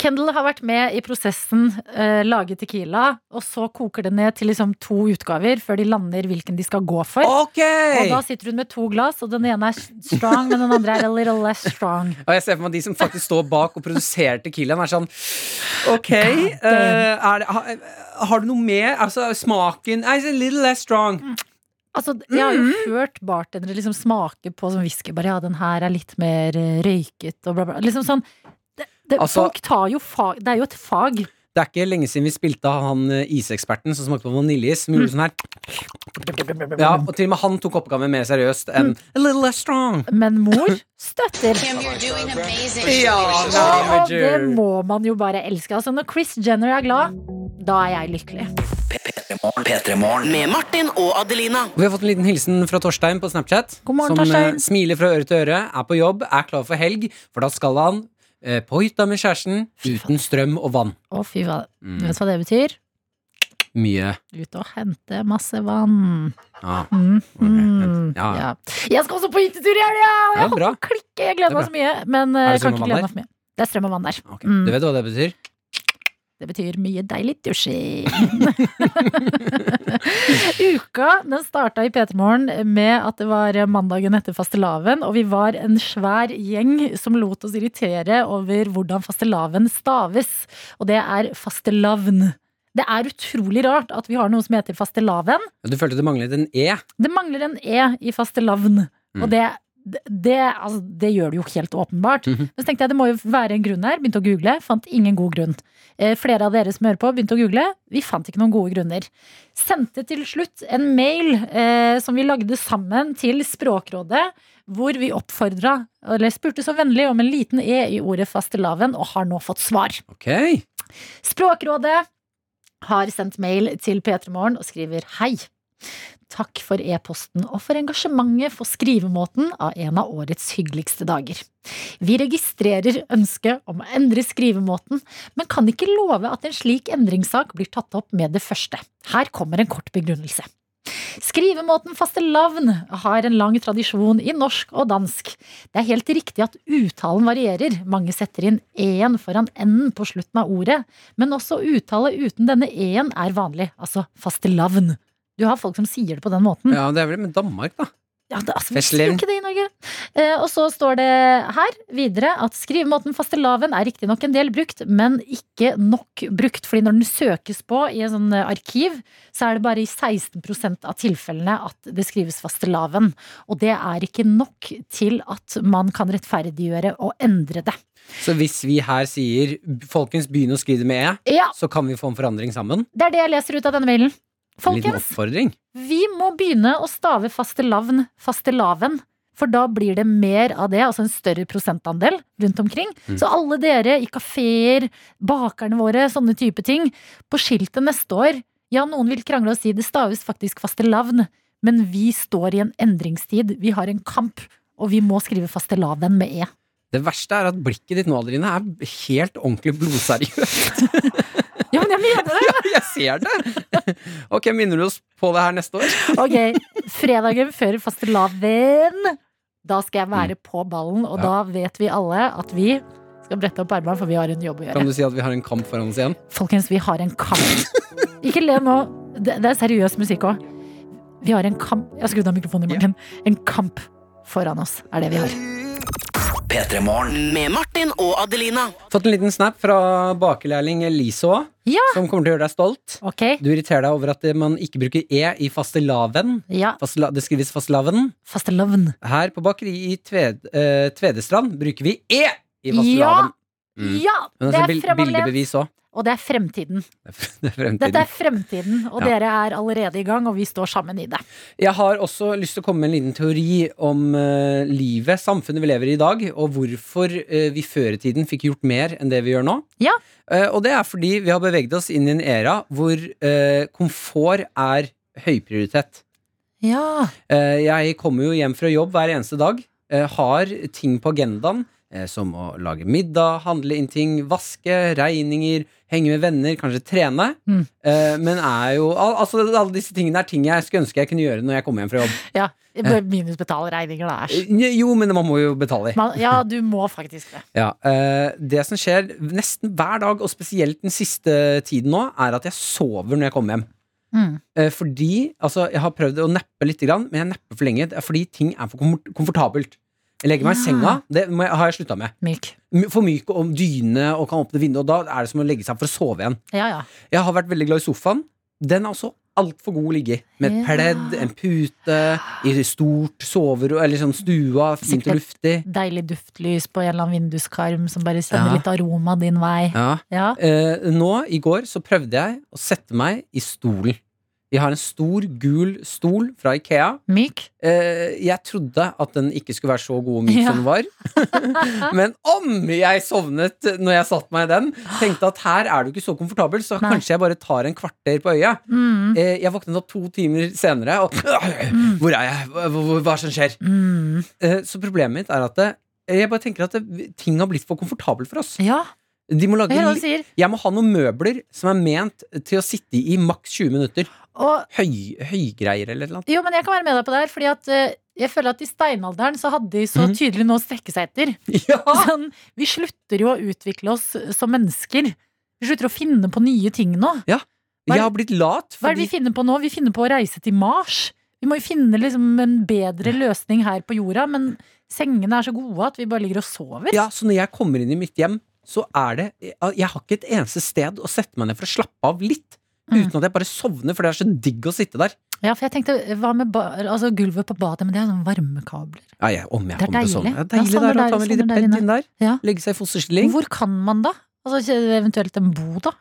Kendal har vært med i prosessen, uh, lage Tequila, og så koker det ned til liksom to utgaver før de lander hvilken de skal gå for. Okay. Og da sitter hun med to glass, og den ene er strong, men den andre er a little less strong. Og jeg ser for meg de som faktisk står bak og produserer tequilaen, er sånn Ok, uh, er det, har, har du noe med Altså, smaken It's a little less strong. Altså, jeg har jo Mm. hørt bartendere liksom smake på som whisky. Bare ja, den her er litt mer eh, røyket og bla, bla. Liksom sånn det, Altså- Folk tar jo fag Det er jo et fag. Det er ikke lenge siden vi spilte av han eh, iseksperten som smakte på vaniljeis. Som gjorde sånn her Ja, og til og med han tok oppgaven mer seriøst enn A little less strong. Men mor støtter. Ja. Og det må man jo bare elske. Altså, når Chris Jenner er glad, da er jeg lykkelig. P3morgen. Med Martin og Adelina. Vi har fått en liten hilsen fra Torstein på Snapchat. God morgen, som Torstein. eh, smiler fra øre til øre, er på jobb, er klar for helg, for da skal han på hytta med kjæresten uten strøm og vann. Å, fy faen. Mm. Du hva det betyr? Mye. Ut og hente masse vann. Ja. Mm, Ja. ja. Jeg skal også på hyttetur i helga! Og jeg holder på å klikke! Jeg gleder er meg så mye. Men eh, Er kan ikke glede meg for mye. Det er strøm og vann der. Okay. Mm. Du vet hva det betyr? Det betyr mye deilig dusjing. Uka den starta i P3 Morgen med at det var mandagen etter fastelavn, og vi var en svær gjeng som lot oss irritere over hvordan fastelavn staves. Og det er fastelavn. Det er utrolig rart at vi har noe som heter fastelavn. Du følte det manglet en E? Det mangler en E i fastelavn. Mm. Og det, det, altså, det gjør det jo helt åpenbart. Mhm. Men så tenkte jeg det må jo være en grunn her. Begynte å google, fant ingen god grunn. Eh, flere av dere som hører på, begynte å google. Vi fant ikke noen gode grunner. Sendte til slutt en mail eh, som vi lagde sammen til Språkrådet, hvor vi oppfordra, eller spurte så vennlig om en liten E i ordet fastelavn, og har nå fått svar. Ok. Språkrådet har sendt mail til P3 Morgen og skriver hei. Takk for e-posten og for engasjementet for skrivemåten av en av årets hyggeligste dager. Vi registrerer ønsket om å endre skrivemåten, men kan ikke love at en slik endringssak blir tatt opp med det første. Her kommer en kort begrunnelse. Skrivemåten fastelavn har en lang tradisjon i norsk og dansk. Det er helt riktig at uttalen varierer. Mange setter inn en foran n-en på slutten av ordet, men også uttale uten denne e-en er vanlig, altså fastelavn. Du har folk som sier det på den måten. Ja, det er vel med Danmark, da. Ja, det, altså, vi sier jo ikke det i Norge. Eh, og så står det her videre at skrivemåten fastelavn er riktignok en del brukt, men ikke nok brukt. Fordi når den søkes på i en sånn eh, arkiv, så er det bare i 16% av tilfellene at det skrives fastelavn. Og det er ikke nok til at man kan rettferdiggjøre og endre det. Så hvis vi her sier 'folkens, begynn å skrive det med E', Ja. så kan vi få en forandring sammen? Det er det jeg leser ut av denne mailen. Folkens, vi må begynne å stave fastelavn fastelavn. For da blir det mer av det, altså en større prosentandel rundt omkring. Mm. Så alle dere i kafeer, bakerne våre, sånne type ting. På skiltet neste år, ja, noen vil krangle og si det staves faktisk fastelavn, men vi står i en endringstid. Vi har en kamp, og vi må skrive fastelavn med e. Det verste er at blikket ditt nå, Adeline, er helt ordentlig blodseriøst. Ja, men jeg mener det! ja, jeg ser det! Ok, minner du oss på det her neste år? Ok, fredagen før fastelavn, da skal jeg være på ballen, og Ja. da vet vi alle at vi skal brette opp armene, for vi har en jobb å gjøre. Kan du si at vi har en kamp foran oss igjen? Folkens, vi har en kamp. Ikke le nå. Det, det er seriøs musikk òg. Vi har en kamp Jeg har skrudd av mikrofonen i morgen. En kamp foran oss er det vi har. P3 Morgen. Med Martin og Adelina. Fått en liten snap fra bakelærling Elise Ja. som kommer til å gjøre deg stolt. Du irriterer deg over at man ikke bruker E i fastelavn. Ja. Fastela, det skrives fastelavn. Fastelavn. Her på bakeriet i Tved, eh, Tvedestrand bruker vi E i fastelavn. Mm. Ja, det er bil- fremoverlent. bildebevis òg. Og det er fremtiden. Det er fremtiden. Dette er fremtiden, og Ja. dere er allerede i gang, og vi står sammen i det. Jeg har også lyst til å komme med en liten teori om uh, livet, samfunnet vi lever i i dag, og hvorfor uh, vi før i tiden fikk gjort mer enn det vi gjør nå. Ja. Uh, og det er fordi vi har beveget oss inn i en era hvor komfort er høyprioritet. Ja. Jeg kommer jo hjem fra jobb hver eneste dag, har ting på agendaen. Eh, Som å lage middag, handle inn ting, vaske, regninger, henge med venner, kanskje trene. Mm. Eh, Men er jo al Altså alle disse tingene er ting jeg skulle ønske jeg kunne gjøre når jeg kommer hjem fra jobb. Ja, Minus betale regninger, da. Æsj. Eh, Jo, men man må jo betale. Man- Ja, du må faktisk det. Ja, eh, Det som skjer nesten hver dag, og spesielt den siste tiden nå, er at jeg sover når jeg kommer hjem. Mm. Fordi, altså Jeg har prøvd å neppe litt, grann, men jeg nepper for lenge. Fordi ting er for komfortabelt. Jeg legger meg i senga. Det må jeg, har jeg slutta med. Milk. For myk og dyne og kan åpne vinduet. Og da er det som å legge seg for å sove igjen. Ja, ja. Jeg har vært veldig glad i sofaen. Den er også altfor god å ligge i. Med et Ja. pledd, en pute, i stort soverom, eller sånn stua, fint og luftig. Deilig duftlys på en eller annen vinduskarm som bare sender Ja. litt aroma din vei. Ja. Ja. Eh, nå, i går, så prøvde jeg å sette meg i stolen. Jeg har en stor, gul stol fra Ikea. Myk. Eh, jeg trodde at den ikke skulle være så god og myk Ja. som den var. Men om jeg sovnet når jeg satte meg i den, tenkte at her er du ikke så komfortabel, så Nei. kanskje jeg bare tar en kvarter på øyet. Mm. Eh, jeg våknet opp to timer senere, og Hvor er jeg? Hva, er det som skjer? Mm. Eh, så problemet mitt er at det, jeg bare tenker at det, ting har blitt for komfortabelt for oss. Ja. De må lage, Jeg jeg må ha noen møbler som er ment til å sitte i maks 20 minutter. Og Høy, høygreier eller noe. Jo, men jeg kan være med deg på det her, fordi at eh, jeg føler at i steinalderen så hadde de så Mhm. tydelig noe å strekke seg etter. Sånn, vi slutter jo å utvikle oss som mennesker. Vi slutter å finne på nye ting nå. Ja. Jeg har blitt lat. Hva er det vi finner på nå? Vi finner på å reise til Mars. Vi må jo finne liksom en bedre løsning her på jorda, men sengene er så gode at vi bare ligger og sover. Ja, så når jeg kommer inn i mitt hjem, så er det Jeg har ikke et eneste sted å sette meg ned for å slappe av litt. uten at jeg bare sovner, for det er så digg å sitte der. Ja, for jeg tenkte, hva med ba altså, gulvet på badet? Men det er sånne varmekabler. Ja, jeg, om jeg Det er deilig. til deilig. Ja, deilig Ja, der å ta med litt sovner pedd inn der. Ja. Legge seg i fosterstilling. Hvor kan man da? Altså, eventuelt en bo, da?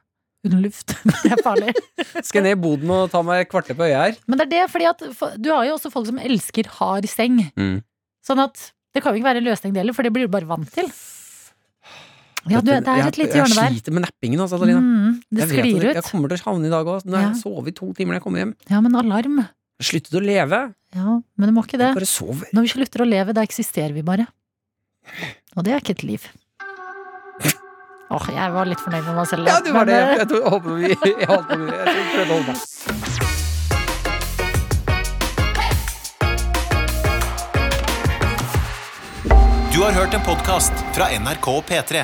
Under luft. Det er farlig. Skal jeg ned i boden og ta meg et kvarter på øyet her? Men det er det, fordi at du har jo også folk som elsker hard seng. Mm. Sånn at det kan jo ikke være en løsning det heller, for det blir du bare vant til. Ja, du, det er et lite hjørne Jeg sliter med nappingen, altså, Adelina. Mm, det Jeg vet sklir Jeg kommer til å havne i dag òg. Nå har Ja. jeg sovet i to timer når jeg kommer hjem. Ja, men alarm. Sluttet å leve. Ja, men du må ikke det. Bare sover. Når vi slutter å leve, da eksisterer vi bare. Og det er ikke et liv. Åh, jeg var litt fornøyd med meg selv. Ja, du var det. eh, Jeg, tror, jeg håper vi jeg holdt på med Jeg prøvde å holde meg. Du har hørt en podkast fra NRK og P3.